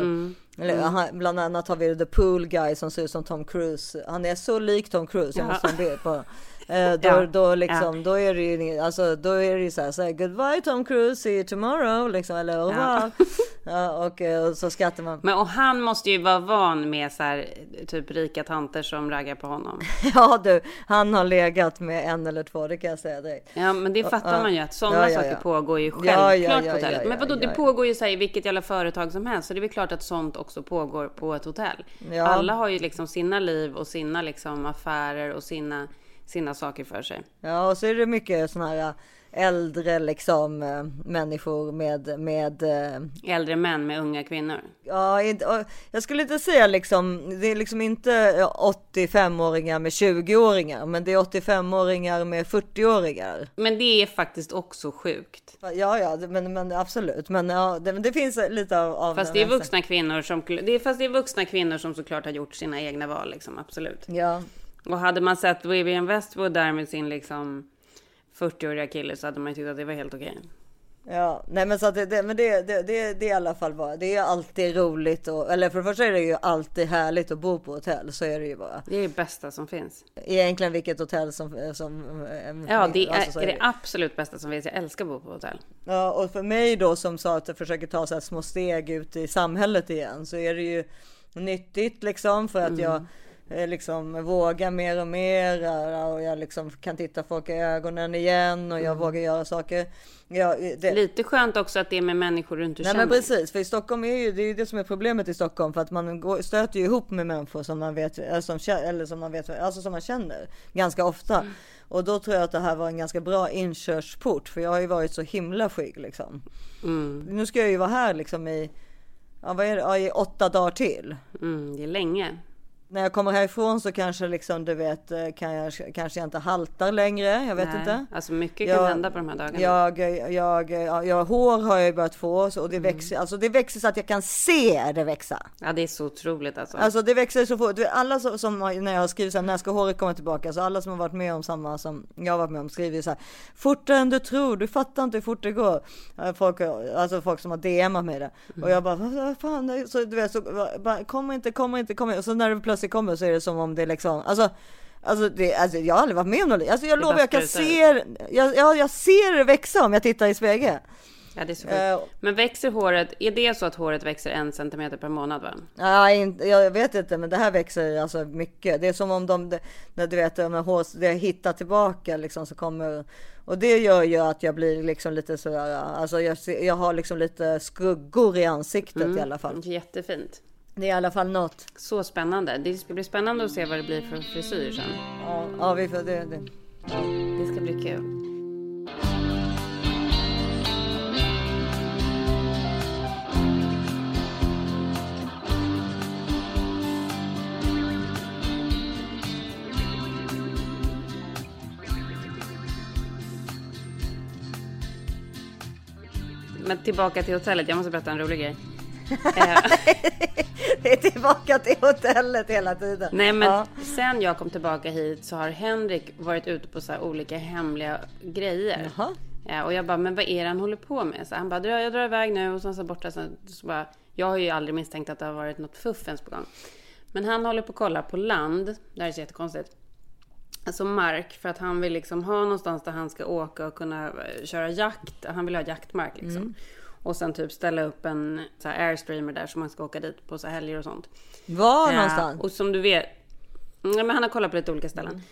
Eller, han, bland annat har vi the pool guy som ser ut som Tom Cruise. Han är så lik Tom Cruise, jag Ja. måste ha en bild på. Eh, då, Ja, då liksom, då är det ju, alltså då är det så här, så här goodbye Tom Cruise, see you tomorrow, liksom, eller revoir. <laughs> Ja, och, eh, och så skrattar man. Men och han måste ju vara van med så här, typ rika tanter som raggar på honom. <laughs> Ja du, han har legat med en eller två, det kan jag säga direkt. Ja, men det fattar Ja. man ju att sådana Ja, ja, saker ja. pågår ju Ja, självklart ja, ja, på hotellet. ja, men vadå, ja, det ja. pågår ju så här i vilket jävla företag som helst. Så det är väl klart att sånt också pågår på ett hotell. Ja. Alla har ju liksom sina liv och sina liksom affärer och sina, sina saker för sig. Ja, och så är det mycket sådana här äldre liksom äh, människor med, med äh, Äldre män med unga kvinnor. ja, jag skulle inte säga liksom, det är liksom inte ja, 85-åringar med 20-åringar, men det är 85-åringar med 40-åringar. Men det är faktiskt också sjukt. Ja, ja, men, men absolut, men ja, det, det finns lite av, av Fast det är vuxna kvinnor som, det är, fast det är vuxna kvinnor som såklart har gjort sina egna val liksom, absolut. Ja, Och hade man sett Vivienne Westwood där med sin liksom 40-åriga kille så hade man ju tyckt att det var helt okej. Ja, nej men så att det, det, men det, det, det, det är i alla fall bara, det är alltid roligt och, eller för det första är det ju alltid härligt att bo på hotell, så är det ju bara. Det är det bästa som finns. Egentligen vilket hotell som, som Ja, det är, alltså, så är det absolut bästa som finns. Jag älskar att bo på hotell. Ja, och för mig då som sa att jag försöker ta så här små steg ut i samhället igen så är det ju nyttigt liksom för att jag eh, liksom vågar mer och mer eh, och jag liksom kan titta folk i ögonen igen och jag vågar göra saker. Ja, det, Lite skönt också att det är med människor du inte Nej känner. men precis, för i Stockholm är ju det, är ju det som är problemet i Stockholm för att man går, stöter ju ihop med människor som man vet, eller som, eller som man vet, alltså som man känner ganska ofta. Och då tror jag att det här var en ganska bra inkörsport för jag har ju varit så himla skygg liksom. Nu ska jag ju vara här liksom i, ja, vad är det, ja, i åtta dagar till. Mm, det är länge. När jag kommer härifrån så kanske liksom du vet, eh, kan jag, kanske jag inte haltar längre, jag vet Nej, inte. Alltså mycket kan Jag- hända på de här dagarna. Jag, jag, jag, jag, hår har jag börjat få och det Mm. växer, alltså det växer så att jag kan se det växa. Ja, det är så otroligt alltså. Alltså det växer så fort. Du Alla som, som när jag har skrivit så här, när ska håret komma tillbaka? Så alla som har varit med om samma som jag har varit med om skriver så här. Fortare än du tror, du fattar inte hur fort det går. Eh, Folk, alltså folk som har DMat mig det. Och jag bara, vad fan, så, du vet, så, bara, kommer inte, kommer inte, kommer inte. Och så när det plötsligt kommer så är det som om det liksom, alltså Alltså, det, alltså jag har aldrig varit med om något alltså jag Det lovar jag kan se, jag, jag, jag ser det växa om jag tittar i spegeln. Ja, det är så sjukt. Eh, Men växer håret, är det så att håret växer en centimeter per månad va? Nej, inte, jag vet inte, men det här växer alltså mycket. Det är som om de, när du vet, när hår, det hittar tillbaka liksom så kommer och det gör ju att jag blir liksom lite sådär, alltså jag, jag har liksom lite skuggor i ansiktet i alla fall. Jättefint. Det är i alla fall något. Så spännande. Det ska bli spännande att se vad det blir för frisyr sen. Ja, ja vi får det. det. Det ska bli kul. Men tillbaka till hotellet. Jag måste berätta en rolig grej. Eh, <laughs> det är tillbaka till hotellet hela tiden. Nej men Ja. sen jag kom tillbaka hit så har Henrik varit ute på så olika hemliga grejer. Jaha. Ja, och jag bara, men vad är det han håller på med? Så han bara, "Dra- jag drar iväg nu och sen så borta. Så, så bara, jag har ju aldrig misstänkt att det har varit något fuffens på gång. Men han håller på att kolla på land. Det här är så jättekonstigt. alltså mark för att han vill liksom ha någonstans där han ska åka och kunna eh, köra jakt. Han vill ha jaktmark liksom. Och sen typ ställa upp en så här airstreamer där som man ska åka dit på så här helger och sånt. Var Ja, någonstans? och som du vet. Mm, men han har kollat på lite olika ställen.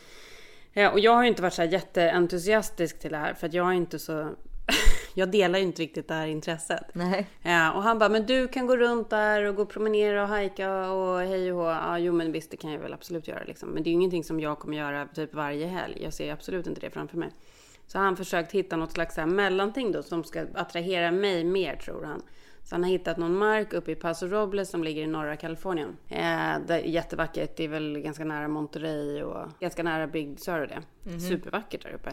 Ja, och jag har ju inte varit så här jätteentusiastisk till det här för att jag är inte så. <laughs> jag delar ju inte riktigt det här intresset. Nej. Ja, och han bara, men du kan gå runt där och gå och promenera och hajka och hej och hå. Ja, jo men visst det kan jag väl absolut göra liksom. Men det är ju ingenting som jag kommer göra typ varje helg. Jag ser absolut inte det framför mig. Så har han försökt hitta något slags här mellanting då som ska attrahera mig mer tror han. Så han har hittat någon mark uppe i Paso Robles som ligger i norra Kalifornien. Eh, det är jättevackert. Det är väl ganska nära Monterey och ganska nära Big Sur och det. Supervackert där uppe.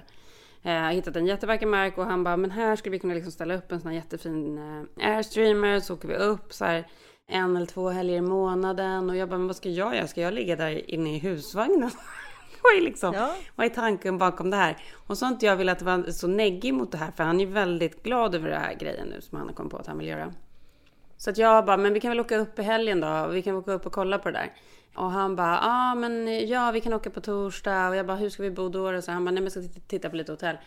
Eh, Jag har hittat en jättevacker mark och han bara, men här skulle vi kunna liksom ställa upp en sån här jättefin eh, airstreamer. Så åker vi upp så här en eller två helger i månaden. Och jag bara, men vad ska jag göra? Ska jag ligga där inne i husvagnen? <laughs> vad, är liksom, Ja. vad är tanken bakom det här? Och så har inte jag velat vara så neggig mot det här. För han är väldigt glad över den här grejen nu som han har kommit på att han vill göra. Så att jag bara, men vi kan väl åka upp i helgen då? Vi kan åka upp och kolla på det där. Och han bara, ja ah, men ja vi kan åka på torsdag. Och jag bara, hur ska vi bo då? Och så han bara, nej men jag ska titta- på lite hotell.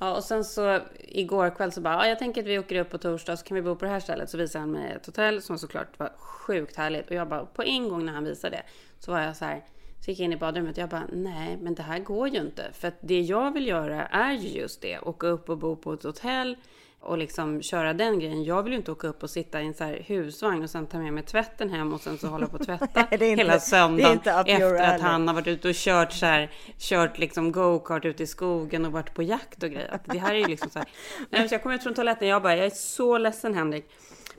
Ja, och sen så igår kväll så bara, ja jag tänker att vi åker upp på torsdag så kan vi bo på det här stället. Så visade han mig ett hotell som såklart var sjukt härligt. Och jag bara, på en gång när han visade det så var jag så här, så gick jag in i badrummet och jag bara, nej men det här går ju inte. För att det jag vill göra är ju just det, åka upp och bo på ett hotell och liksom köra den grejen. Jag vill ju inte åka upp och sitta i en så husvagn och sen ta med mig tvätten hem och sen så hålla på och <laughs> tvätta Nej, inte- hela söndagen efter att han har varit ute och kört så här, kört liksom go-kart ute i skogen och varit på jakt och grejer. Att Det här är ju liksom så här. <laughs> Nej, så jag kommer ut från toaletten jag bara, jag är så ledsen Henrik.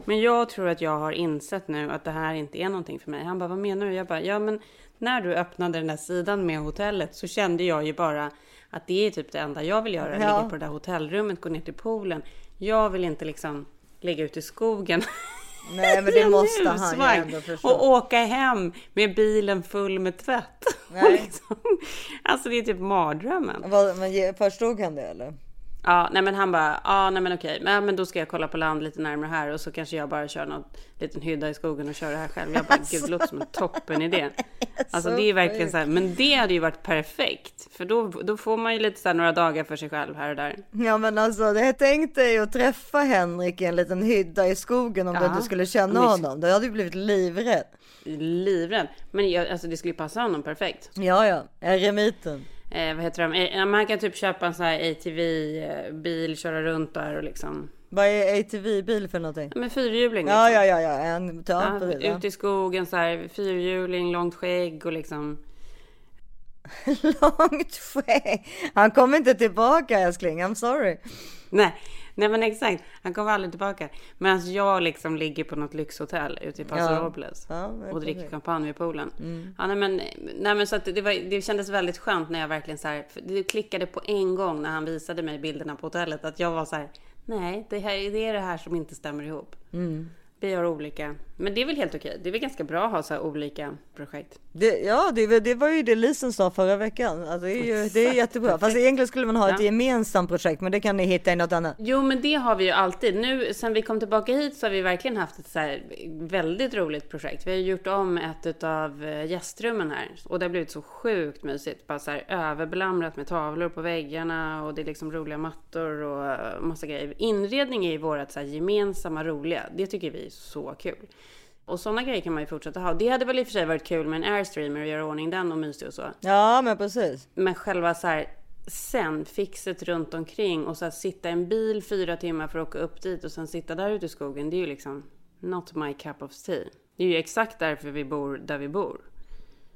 Men jag tror att jag har insett nu att det här inte är någonting för mig. Han bara, vad menar du? Jag bara, ja men när du öppnade den där sidan med hotellet så kände jag ju bara att det är typ det enda jag vill göra. Ja. Ligga på det där hotellrummet, gå ner till poolen. Jag vill inte liksom ligga ute i skogen. Nej, men det <laughs> måste han ju ändå förstå. Och åka hem med bilen full med tvätt. <laughs> Nej. Liksom, alltså det är typ mardrömmen. Men förstod han det eller? Ja, nej men han bara, ja nej men okej, men, men då ska jag kolla på land lite närmare här och så kanske jag bara kör någon liten hydda i skogen och kör det här själv. Jag bara, <laughs> gud det låter som en toppen idé. <laughs> Alltså så det är verkligen så här, men det hade ju varit perfekt. För då, då får man ju lite så här några dagar för sig själv här och där. Ja men alltså det tänkte ju att träffa Henrik i en liten hydda i skogen om du Ja. inte skulle känna honom. Då hade du blivit livrädd. Livrädd. Men jag, alltså det skulle ju passa honom perfekt. Ja ja, eremiten. Eh, vad heter de? Eh, man kan typ köpa en sån här ATV-bil, köra runt där och liksom. Vad är ATV-bil för någonting? Ja, Men fyrhjuling liksom. ja ja, ja. en Ja, ja, ja, ute i skogen så här, fyrhjuling, långt skägg och liksom. <laughs> Långt skägg. Han kommer inte tillbaka älskling, I'm sorry. Nej, nej men exakt. Han kommer aldrig tillbaka. Medan jag liksom ligger på något lyxhotell ute i Paso Ja. Robles. Ja, och dricker champagne vid poolen. Ja, nej, men, nej, men så det, var, det kändes väldigt skönt när jag verkligen så här. Det klickade på en gång när han visade mig bilderna på hotellet. Att jag var så här. Nej, det, här, det är det här som inte stämmer ihop. Vi har olika. Men det är väl helt okej. Det är väl ganska bra att ha så här olika projekt. Det, ja, det, det var ju det Lisen sa förra veckan. Alltså, det, är ju, det är jättebra. Fast egentligen skulle man ha ett Ja. gemensamt projekt, men det kan ni hitta i något annat. Jo, men det har vi ju alltid. Nu sen vi kom tillbaka hit så har vi verkligen haft ett så här väldigt roligt projekt. Vi har gjort om ett av gästrummen här och det har blivit så sjukt mysigt. Bara så här överbelamrat med tavlor på väggarna och det är liksom roliga mattor och eh, massa grejer. Inredning är ju vårt så här gemensamma roliga. Det tycker vi är så kul. Och sådana grejer kan man ju fortsätta ha. Det hade väl i och för sig varit kul med en airstreamer och göra ordning den och mysig och så. Ja, men precis. Men själva så här sen fixet runt omkring och så här sitta i en bil fyra timmar för att åka upp dit och sen sitta där ute i skogen. Det är ju liksom not my cup of tea. Det är ju exakt därför vi bor där vi bor.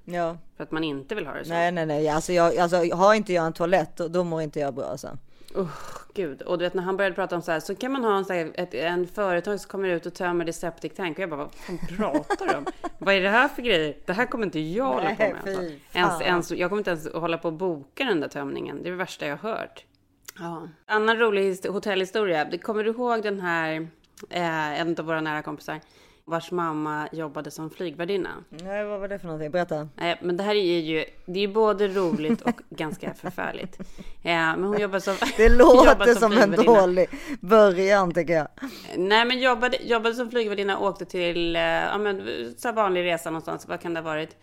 Ja, För att man inte vill ha det så. nej, nej, nej. Alltså, jag, alltså har inte jag en toalett, då, då mår inte jag bra alltså. Usch, gud. Och du vet när han började prata om så här så kan man ha en, så här, ett, en företag som kommer ut och tömmer det septic tank. Och jag bara, vad fan pratar du om? <laughs> vad är det här för grejer? Det här kommer inte jag hålla på med. Alltså. Ens, ens, jag kommer inte ens hålla på och boka den där tömningen. Det är det värsta jag har hört. Ja. Annan rolig his- hotellhistoria. Kommer du ihåg den här, eh, en av våra nära kompisar, vars mamma jobbade som flygvärdinna? Nej, vad var det för någonting? Berätta. Nej, men det här är ju, det är ju både roligt och <laughs> ganska förfärligt. Eh, men hon jobbar som... Det <laughs> låter som en flygvärdinna. dålig början tycker jag. Nej, men jobbade, jobbade som flygvärdinna, åkte till eh, ja, men, så vanlig resa någonstans. Vad kan det ha varit?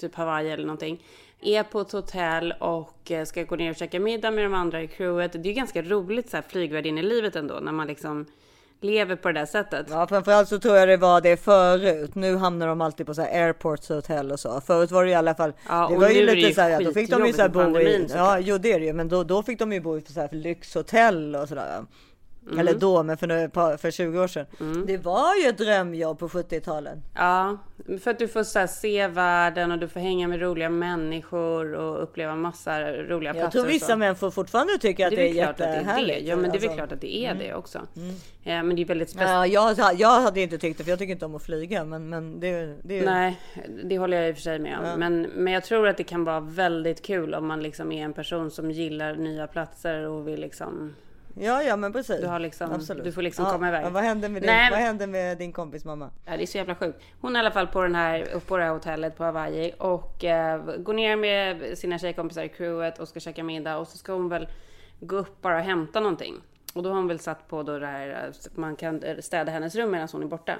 Typ Hawaii eller någonting. är på ett hotell och eh, ska gå ner och käka middag med de andra i crewet. Det är ju ganska roligt så här flygvärdinne-livet ändå när man liksom lever på det där sättet. Ja, framförallt så tror jag det var det förut. Nu hamnar de alltid på så här airports hotell och så. Förut var det i alla fall. Ja, det var ju lite ju så här. Då fick de ju så här bo i. Ja, jo, det är det ju. Men då, då fick de ju bo i så här lyxhotell och sådär. Mm. Eller då, men för, för 20 år sedan. Det var ju ett drömjobb på 70-talet. Ja, för att du får så se världen och du får hänga med roliga människor och uppleva massa roliga Jag platser. tror och vissa så. män får fortfarande tycka att det det är det är det. jättehärligt. Ja, men det är väl Alltså. klart att det är det också. Ja, men det är väldigt speciellt. Ja, jag, jag hade inte tyckt det, för jag tycker inte om att flyga. Men, men det, det är Nej, det håller jag i och för sig med om. Men, men jag tror att det kan vara väldigt kul om man liksom är en person som gillar nya platser och vill liksom... Ja, ja, men precis. Du har liksom- Absolut. du får liksom ja, komma iväg. Ja, vad hände med din, Nej, vad hände med din kompis mamma? Ja, det är så jävla sjukt. Hon är i alla fall på, den här, upp på det här hotellet på Hawaii och eh, går ner med sina tjejkompisar i crewet och ska käka middag och så ska hon väl gå upp bara och hämta någonting. Och då har hon väl satt på då det här, eh, man kan städa hennes rum medan hon är borta.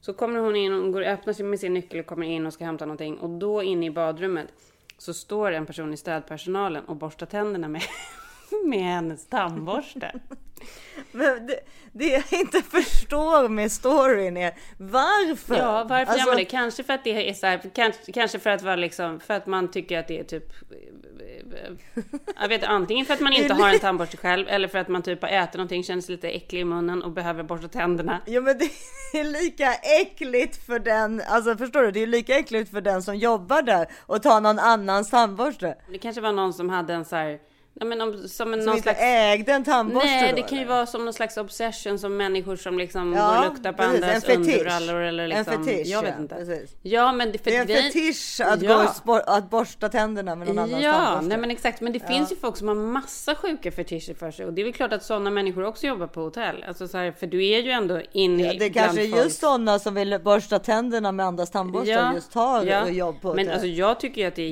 Så kommer hon in och går, öppnar sig med sin nyckel och kommer in och ska hämta någonting. Och då inne i badrummet så står en person i städpersonalen och borstar tänderna med, <laughs> <laughs> med hennes tandborste. <laughs> Men det, det jag inte förstår med storyn är varför? Ja, varför Alltså, gör man det? Kanske för att det är så här, kanske, kanske för att vara liksom, för att man tycker att det är typ jag vet inte, antingen för att man inte har en tandborste själv eller för att man typ har ätit någonting, känner sig lite äcklig i munnen och behöver borsta tänderna. Ja men det <laughs> är lika äckligt för den, alltså förstår du? Det är lika äckligt för den som jobbar där och tar någon annans tandborste. Det kanske var någon som hade en så här, nej men om, som en, Som någon inte slags ägde en tandborste Nej, då, det kan ju eller? vara som någon slags obsession som människor som liksom Ja, går och luktar på precis, andras underbrallor eller liksom. En fetisch, jag vet ja, inte. precis. Ja, men det, för Det är en grejen- fetisch att, Ja. gå att borsta tänderna med någon annans Ja, tandborste. nej men exakt. Men det finns ju folk som har massa sjuka fetischer för sig. Och det är väl klart att sådana människor också jobbar på hotell. Alltså så här, för du är ju ändå inne Ja, det kanske är just sådana som vill borsta tänderna med andras tandborstar just har ja. jobb på Men hotell. alltså jag tycker ju att det är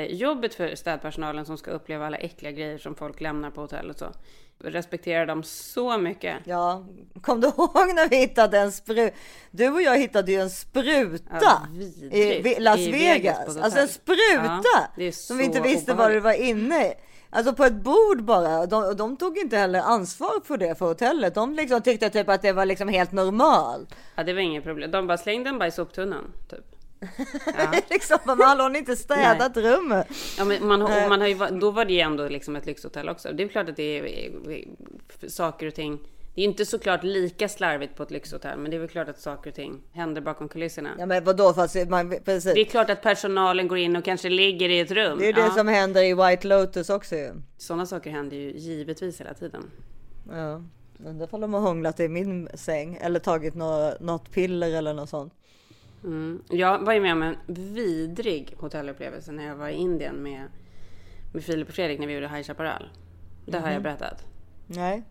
jättejobbigt för städpersonalen som ska uppleva alla äckliga grejer som folk lämnar på hotell och så. Respekterar dem så mycket. Ja, kom du <laughs> ihåg när vi hittade en spruta? Du och jag hittade ju en spruta Ja, i Las I Vegas. Alltså en spruta Ja, som vi inte visste vad det var inne i. Alltså på ett bord bara. De, de tog inte heller ansvar för det för hotellet. De liksom tyckte typ att det var liksom helt normalt. Ja, det var inget problem. De bara slängde den bara i soptunnan. Typ. <laughs> liksom, men hallå, har ni inte städat rummet? Ja, men man, har- och man har ju, då var det ju ändå liksom ett lyxhotell också. Det är klart att det är, saker och ting. Det är inte såklart lika slarvigt på ett lyxhotell, men det är väl klart att saker och ting händer bakom kulisserna. Ja men vadå, fast man, precis. Det är klart att personalen går in och kanske ligger i ett rum. Det är det ja. som händer i White Lotus också ju. Sådana saker händer ju givetvis hela tiden. Ja. Undrar ifall de har hånglat i min säng eller tagit nå- något piller eller något sånt. Mm. Jag var ju med om en vidrig hotellupplevelse när jag var i Indien med, med Filip och Fredrik när vi gjorde High Chaparral. Det har jag berättat. Nej.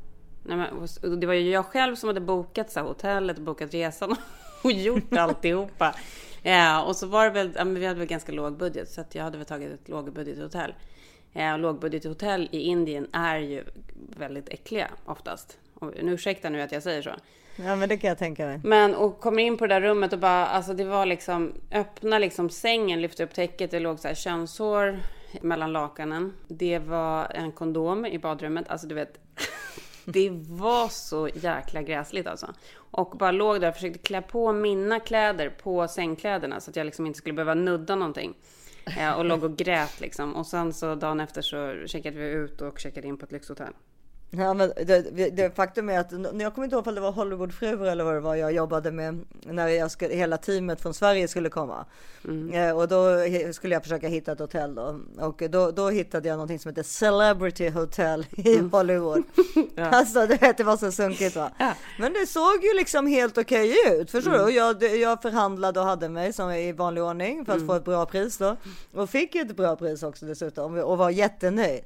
Nej, men, det var ju jag själv som hade bokat så här, hotellet, bokat resan <laughs> och gjort <laughs> alltihopa. Ja, och så var det väl, ja, men vi hade väl ganska låg budget så jag hade väl tagit ett lågbudgethotell. Ja, och lågbudgethotell i Indien är ju väldigt äckliga oftast. Och, nu ursäkta nu att jag säger så. Ja men det kan jag tänka mig. Men och kommer in på det där rummet och bara, alltså det var liksom, öppna liksom sängen, lyfte upp täcket, det låg så här könshår mellan lakanen. Det var en kondom i badrummet, alltså du vet. <laughs> Det var så jäkla gräsligt alltså. Och bara låg där och försökte klä på mina kläder på sängkläderna så att jag liksom inte skulle behöva nudda någonting. Ja, och låg och grät liksom. Och sen så dagen efter så checkade vi ut och checkade in på ett lyxhotell. Ja, men det, det faktum är att jag kommer inte ihåg om det var Hollywoodfruar eller vad det var jag jobbade med när jag skulle, hela teamet från Sverige skulle komma. Eh, och då skulle jag försöka hitta ett hotell då. Och då, då hittade jag någonting som heter Celebrity Hotel i Hollywood. <laughs> Alltså du vet det var så sunkigt va. Men det såg ju liksom helt okej ut. Förstår du? Och jag, jag förhandlade och hade mig som i vanlig ordning för att få ett bra pris då. Och fick ett bra pris också dessutom och var jättenöjd.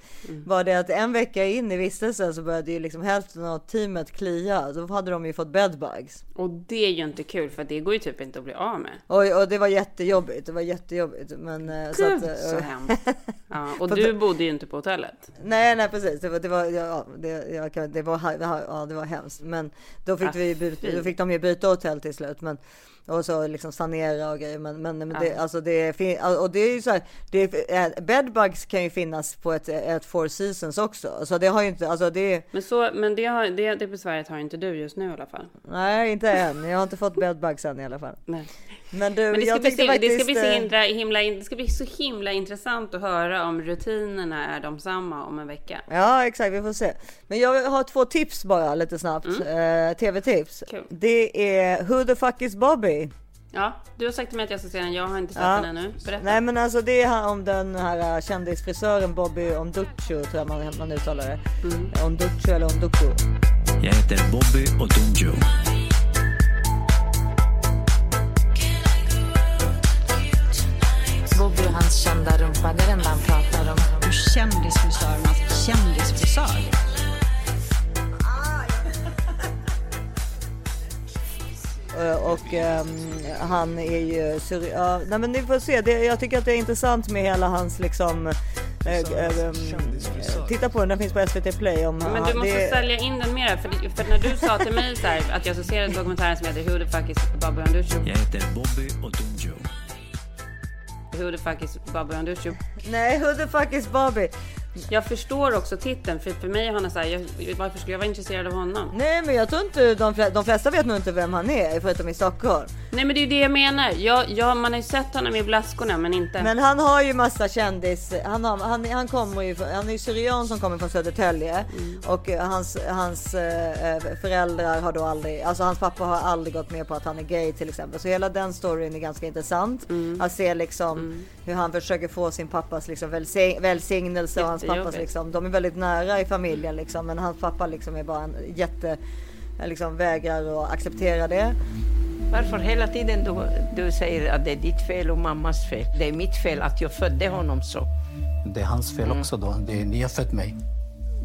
Var det att en vecka in i vistelsen så började ju liksom hälften av teamet klia. Då hade de ju fått bedbugs. Och det är ju inte kul för det går ju typ inte att bli av med. Och, och det var jättejobbigt. Det var jättejobbigt. Men, eh, så Gud, att, eh, så hemskt. <laughs> Ja, och du bodde ju inte på hotellet. Nej, nej precis. Det var, det var, ja, det, jag det var, ja, det var hemskt. Men då fick, Ah, vi byta, då fick de ju byta hotell till slut. Men, och så liksom sanera och grejer. Men, men, men det, alltså det, och det är ju så här, det, är- bedbugs kan ju finnas på ett, ett four seasons också. Så det har ju inte, alltså det, Men, så, men det, har, det, det besväret har inte du just nu i alla fall. nej inte än. Jag har inte fått bedbugs än i alla fall. Nej. Men du, Men det ska, bli, så- det, ska faktiskt, bli så eh, himla, himla, det ska bli så himla intressant att höra om rutinerna är de samma om en vecka. Ja exakt, vi får se. Men jag har två tips bara lite snabbt. Eh, Tv-tips. Kul. Det är Who the fuck is Bobby? Ja, du har sagt till mig att jag ska se den. Jag har inte sett Ja. den ännu. Berätta. Nej men alltså det är om den här eh, kändisfrisören Bobby Onducho tror jag man, man uttalar det. Mm. Onducho eller Onduko. Jag heter Bobby Odunjo. Bobby och hans kända rumpa, det är den han pratar om. Kändisfrisörernas kändisfrisör. Och ehm, han är ju sur- ja, nej men ni får se. Det, jag tycker att det är intressant med hela hans liksom. eh, eh, ehm, titta på den, den finns på SVT Play. Om, Men du måste det, sälja in den mera. För, för när du sa till mig så här, att jag den dokumentären som heter Who the fuck is Bobby Onducho. Jag heter Bobby Odunjo. Who the fuck is Bobby Onducho. Nej, who the fuck is Bobby? Jag förstår också titeln. För, för mig är han så här, jag, varför skulle jag vara intresserad av honom? Nej men jag tror inte de, fle- de flesta vet nog inte vem han är förutom i Stockholm. Nej men det är ju det jag menar. Jag, jag, man har ju sett honom i Blaskorna men inte. Men han har ju massa kändis. Han, har, han, han kommer ju, han är ju syrian som kommer från Södertälje Mm. och eh, hans, hans eh, föräldrar har då aldrig, alltså hans pappa har aldrig gått med på att han är gay till exempel. Så hela den storyn är ganska intressant. Mm. Att se liksom hur han försöker få sin pappas liksom välsign, välsignelse och hans pappas liksom, de är väldigt nära i familjen liksom, men hans pappa liksom är bara en jätte, liksom vägrar att acceptera det. Varför hela tiden du, du säger att det är ditt fel och mammas fel? Det är mitt fel att jag födde honom så. Det är hans fel också då. Det är, ni har fött mig.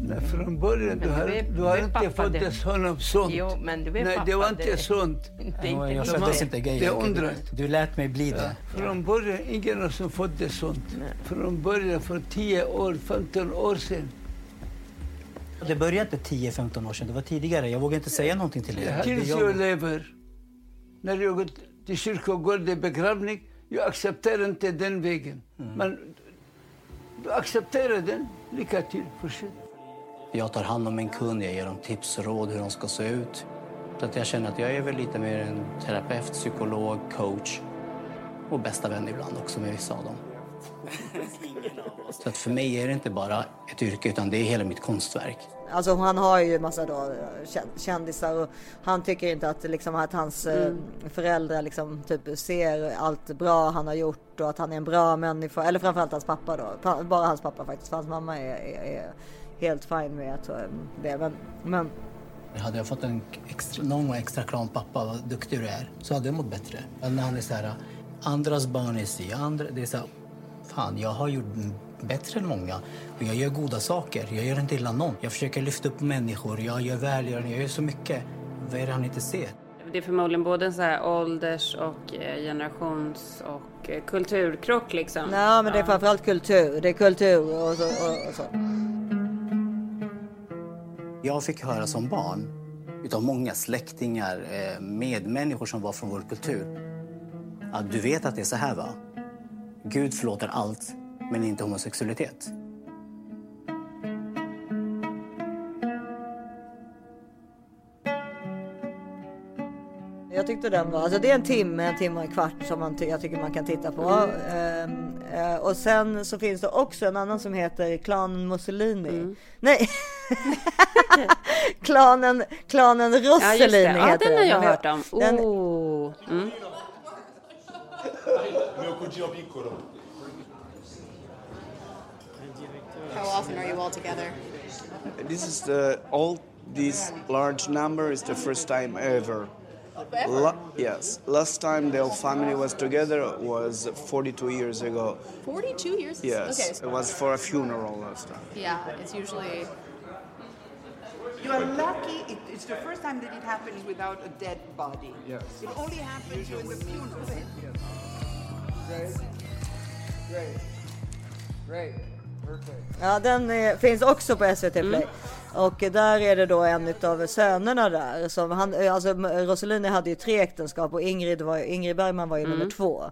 Nej, från början, du har, du har inte pappa, fått det- det honom sunt. Jo, men du är Nej, det var inte det- sunt. Det inte jag de föddes inte gay. Det undrar. Du lät mig bli det. Från början, ingen har som fått det sunt. Från början, för 10 år, 15 år sedan. Det började inte 10-15 år sedan. Det var tidigare. Jag vågade inte säga någonting till er. Tills Det- jag lever. När jag går till kyrkogården i begravning, jag accepterar inte den vägen. Men du accepterar den, lycka till, fortsätt. Jag tar hand om min kund, jag ger dem tips och råd hur de ska se ut. Så att jag känner att jag är väl lite mer en terapeut, psykolog, coach och bästa vän ibland också med vissa av dem. Så att för mig är det inte bara ett yrke utan det är hela mitt konstverk. Alltså han har ju massa då kä- kändisar och han tycker inte att, liksom, att hans eh, föräldrar liksom, typ, ser allt bra han har gjort och att han är en bra människa. Eller framförallt hans pappa då. Bara hans pappa faktiskt. För hans mamma är, är, är helt fin med att, det. Men, men Hade jag fått en extra, någon extra kram pappa, vad duktig du är, så hade jag mått bättre. Men när han är så här, andras barn är si, andra, det är så här, fan jag har gjort bättre än många. Och jag gör goda saker, jag gör inte illa någon. Jag försöker lyfta upp människor, jag gör välgörande, jag gör så mycket. Vad är det han inte ser? Det är förmodligen både en så här ålders och eh, generations och eh, kulturkrock liksom. Nej men det är framförallt kultur. Det är kultur och så. Och, och så. Jag fick höra som barn utav många släktingar, eh, medmänniskor som var från vår kultur. Att du vet att det är så här va? Gud förlåter allt, men inte homosexualitet. Jag tyckte den var, alltså det är en timme, en timme och en kvart som man ty- jag tycker man kan titta på. Ehm, eh, och sen så finns det också en annan som heter Klanen Mussolini. Nej! <laughs> klanen, klanen Ja, just Rossellini det. Ja, heter den har jag Ja, hört om. Den, Oh. Mm. How often are you all together? This is the all this large number is the first time ever. La- yes, last time the whole family was together was 42 years ago. 42 years? Yes, Okay. it was for a funeral last time. Yeah, it's usually. You are lucky. It, it's the first time that it happens without a dead body. Yes. It only happens during the funeral. Great, great, great, perfect. ja, den eh, finns också på SVT Play. Och där är det då en av sönerna där som han, alltså Rossellini hade ju tre äktenskap och Ingrid, var, Ingrid Bergman var ju Mm. nummer två.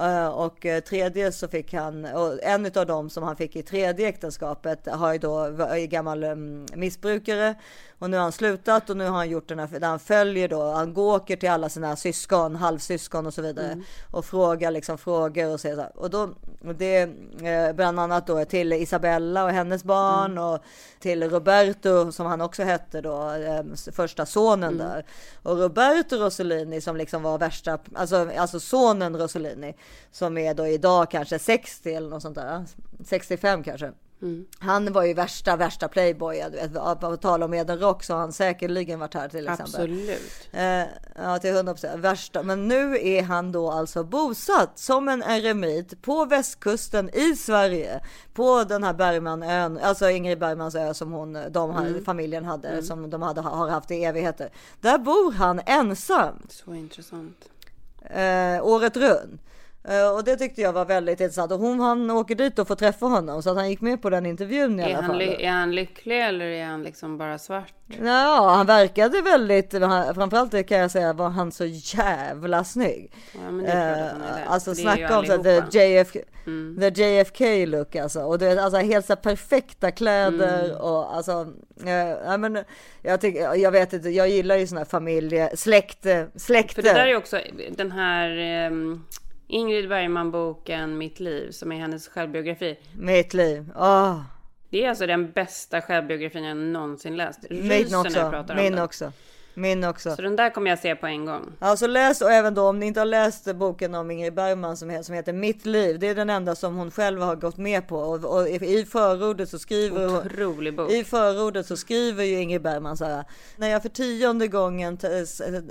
Eh, och eh, tredje så fick han, och en av dem som han fick i tredje äktenskapet har ju då, gammal um, missbrukare och nu har han slutat och nu har han gjort den här, där han följer då, han går åker till alla sina syskon, halvsyskon och så vidare Mm. och frågar liksom frågor och så, och då, det eh, bland annat då till Isabella och hennes barn Mm. och till Roberto som han också hette då, eh, första sonen Mm. där. Och Roberto Rossellini som liksom var värsta, alltså, alltså sonen Rossellini som är då idag kanske 60 eller något sånt där, 65 kanske. Mm. Han var ju värsta, värsta playboy. Du vet, På tal om Eden Rock så har han säkerligen varit här till exempel. Absolut. Eh, ja, till 100 procent. Värsta. Men nu är han då alltså bosatt som en eremit på västkusten i Sverige. På den här Bergmanön, alltså Ingrid Bergmans ö som hon, de, Mm. familjen hade, Mm. som de hade, har haft i evigheter. Där bor han ensam. Så intressant. Eh, året runt. Eh, och det tyckte jag var väldigt intressant. Och hon, han åker dit och får träffa honom. Så att han gick med på den intervjun i Är alla han, fall. är han lycklig eller är han liksom bara svart? Ja, han verkade väldigt, framförallt kan jag säga var han så jävla snygg. Ja, men det är klart att han är det. Eh, Alltså Det snacka om så, the, JFK, Mm. the JFK look alltså. Och det är alltså helt så perfekta kläder Mm. och alltså. Eh, ja, men, jag, tycker, jag vet inte, jag gillar ju såna här familje, släkt, släkter. För det där är också den här ehm, Ingrid Bergman-boken Mitt liv, som är hennes självbiografi. Mitt liv. Åh. Det är alltså den bästa självbiografin jag någonsin läst. Min Ryser när jag också. pratar om Min den. också. Min också. Så den där kommer jag se på en gång. Alltså läs och även då om ni inte har läst boken om Ingrid Bergman som, som heter Mitt liv. Det är den enda som hon själv har gått med på och, och i förordet så skriver. Otrolig bok. I förordet så skriver ju Ingrid Bergman så här. När jag för tionde gången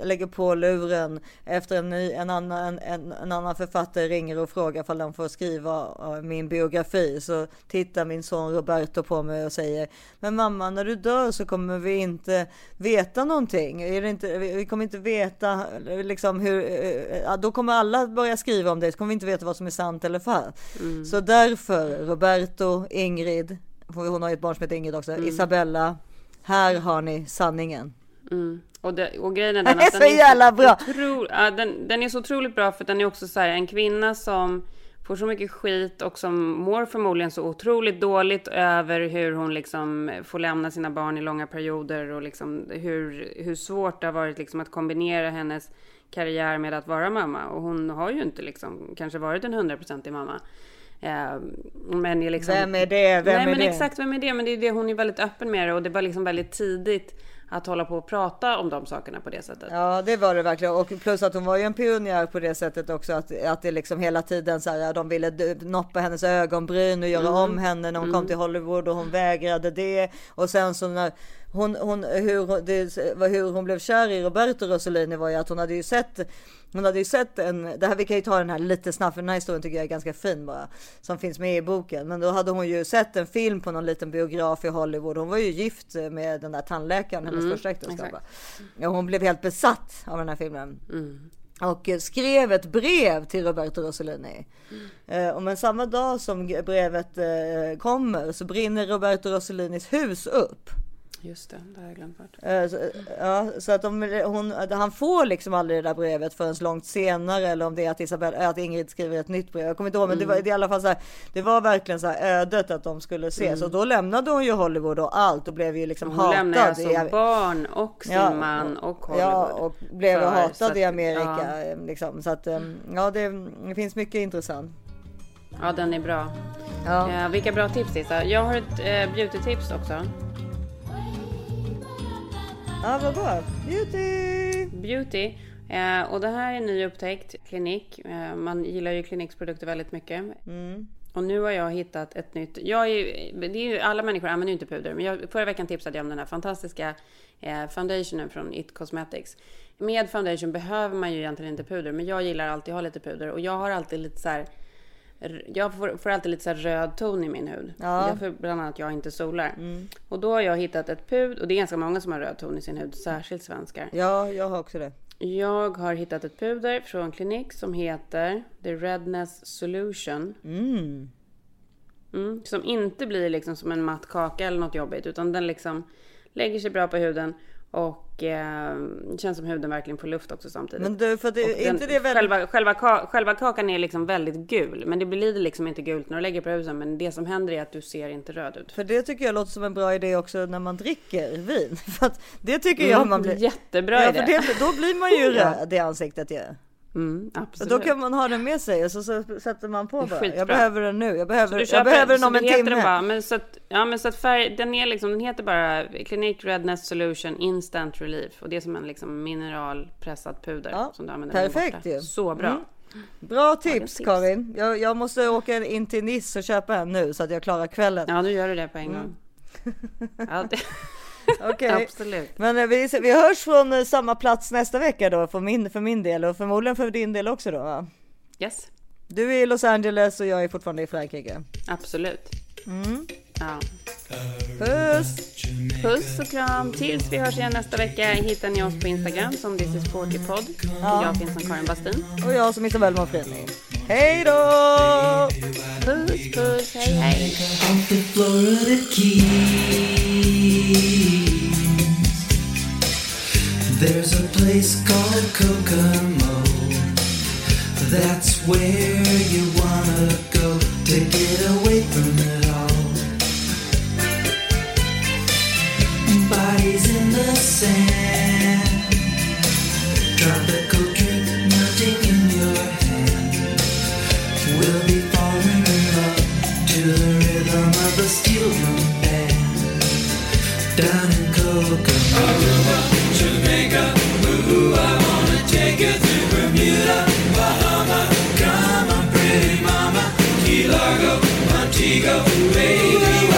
lägger på luren efter en, ny, en, annan, en, en annan författare ringer och frågar om de får skriva eh, min biografi så tittar min son Roberto på mig och säger Men mamma när du dör så kommer vi inte veta någonting. Är det inte, vi kommer inte veta liksom hur, eh, då kommer alla börja skriva om det så kommer vi inte veta vad som är sant eller falskt. Mm. Så därför Roberto, Ingrid, hon har ju ett barn som heter Ingrid också, Mm. Isabella, här har ni sanningen. Mm. Och, det, och grejen är den är att så den är jävla bra. Otro, ja, den, den är så otroligt bra för den är också så här en kvinna som får så mycket skit och som mår förmodligen så otroligt dåligt över hur hon liksom får lämna sina barn i långa perioder och liksom hur, hur svårt det har varit liksom att kombinera hennes karriär med att vara mamma. Och hon har ju inte liksom kanske varit en hundraprocentig mamma. Eh, men är liksom... Vem är det? Vem Nej, är men det? exakt, vem är det? Men det är det, hon är väldigt öppen med det och det var liksom väldigt tidigt att hålla på och prata om de sakerna på det sättet. Ja, det var det verkligen. Och plus att hon var ju en pionjär på det sättet också. Att, att det liksom hela tiden så här, de ville noppa hennes ögonbryn och göra Mm. om henne när hon kom Mm. till Hollywood och hon vägrade det. Och sen så när hon, hon, hur, hon- det, hur hon blev kär i Roberto Rossellini var ju att hon hade ju sett hon hade ju sett en, det här, vi kan ju ta den här lite snabbt för den här historien tycker jag är ganska fin bara. Som finns med i boken. Men då hade hon ju sett en film på någon liten biograf i Hollywood. Hon var ju gift med den där tandläkaren, hennes Mm, första äktenskap. Ja, hon blev helt besatt av den här filmen. Mm. Och eh, skrev ett brev till Roberto Rossellini. Eh, och men samma dag som brevet eh, kommer så brinner Roberto Rossellinis hus upp. Just det, det har jag glömt bort. Eh, ja, så att de, hon, han får liksom aldrig det där brevet förrän långt senare eller om det är att, Isabel, att Ingrid skriver ett nytt brev. Jag kommer inte ihåg men det var det är i alla fall så här, Det var verkligen så här ödet att de skulle ses Mm. och då lämnade hon ju Hollywood och allt och blev ju liksom Hon hatad. lämnade alltså i- barn och sin Ja, man och Hollywood. Ja, och blev För- hatad att- i Amerika. Ja. eh, Liksom. Så att, eh, ja, det, det finns mycket intressant. ja, den är bra. Ja. Eh, vilka bra tips Lisa. Jag har ett eh, beauty-tips också. Ja, vad bra. Beauty! Beauty. Eh, och det här är en ny upptäckt. Klinik. Eh, man gillar ju Kliniks produkter väldigt mycket. Mm. Och nu har jag hittat ett nytt. Jag är det är ju, alla människor använder ju inte puder. Men jag, förra veckan tipsade jag om den här fantastiska eh, foundationen från It Cosmetics. Med foundation behöver man ju egentligen inte puder. Men jag gillar alltid att ha lite puder. Och jag har alltid lite så här. Jag får, får alltid lite så röd ton i min hud. Ja. Därför bland annat jag inte solar. Mm. Och då har jag hittat ett pud. Och det är ganska många som har röd ton i sin hud. Särskilt svenskar. Ja, jag har också det. Jag har hittat ett puder från Clinique som heter The Redness Solution. Mm. Mm, som inte blir liksom som en matt kaka eller något jobbigt. Utan den liksom lägger sig bra på huden. Och eh, känns som huden verkligen får luft också samtidigt. Men du, för det, är inte det väldigt... själva, själva, ka- själva kakan är liksom väldigt gul. Men det blir liksom inte gult när du lägger på huden. Men det som händer är att du ser inte röd ut. För det tycker jag låter som en bra idé också när man dricker vin. <laughs> För det tycker Mm, jag man blir... jättebra ja, idé. För det, då blir man ju <laughs> Ja. röd i ansiktet ju. Mm, Och absolut. då kan man ha den med sig och så, så sätter man på bara. skitbra. Jag behöver den nu. Jag behöver, jag behöver den om en timme. Bara, men så att, ja, men så att färg, den är liksom, den heter bara Clinique Redness Solution Instant Relief. Och det är som en liksom mineralpressad puder. som du använder perfekt ju. Så bra. Mm. Bra tips, tips. Karin. Jag, jag måste åka in till Nice och köpa en nu så att jag klarar kvällen. Ja, nu gör du det på en Mm. gång. <laughs> Ja, det... <laughs> Okej. Absolut. Men eh, vi, vi hörs från eh, samma plats nästa vecka då för min, för min del och förmodligen för din del också då va? Yes, Du är i Los Angeles och jag är fortfarande i Frankrike. absolut. Mm. Ja. Puss! Puss och kram. Tills vi hörs igen nästa vecka hittar ni oss på Instagram som This is 40 podd. Ja. Jag finns som Karin Bastin. Och jag som Isabelle Monfrini. Hej då! Puss, puss, hej, hej. The. There's a place called Kokomo. That's where you wanna go to get away from it Bodies in the sand. Tropical drink melting in your hand. We'll be falling in love to the rhythm of a steel drum band. Down in Kokomo. Jamaica, ooh, I wanna take you to Bermuda, Bahama. Come on, pretty mama. Key Largo, Montego, baby,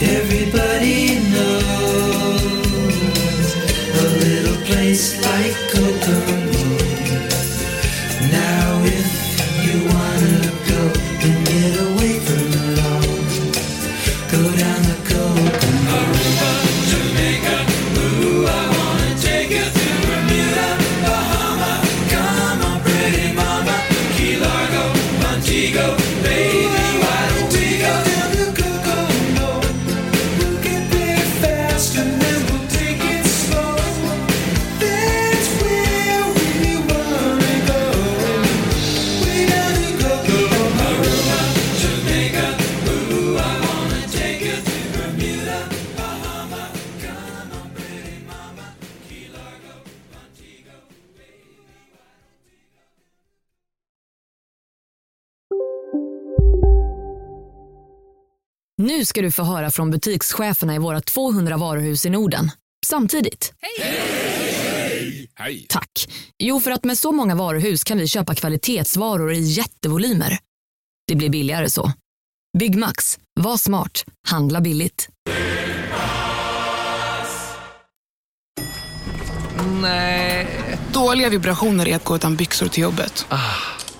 Everybody knows a little place like Kokomo. Nu ska du få höra från butikscheferna i våra 200 varuhus i Norden. Samtidigt. Hej! Tack. Jo, för att med så många varuhus kan vi köpa kvalitetsvaror i jättevolymer. Det blir billigare så. Byggmax. Var smart. Handla billigt. Nej. Dåliga vibrationer är att gå utan byxor till jobbet.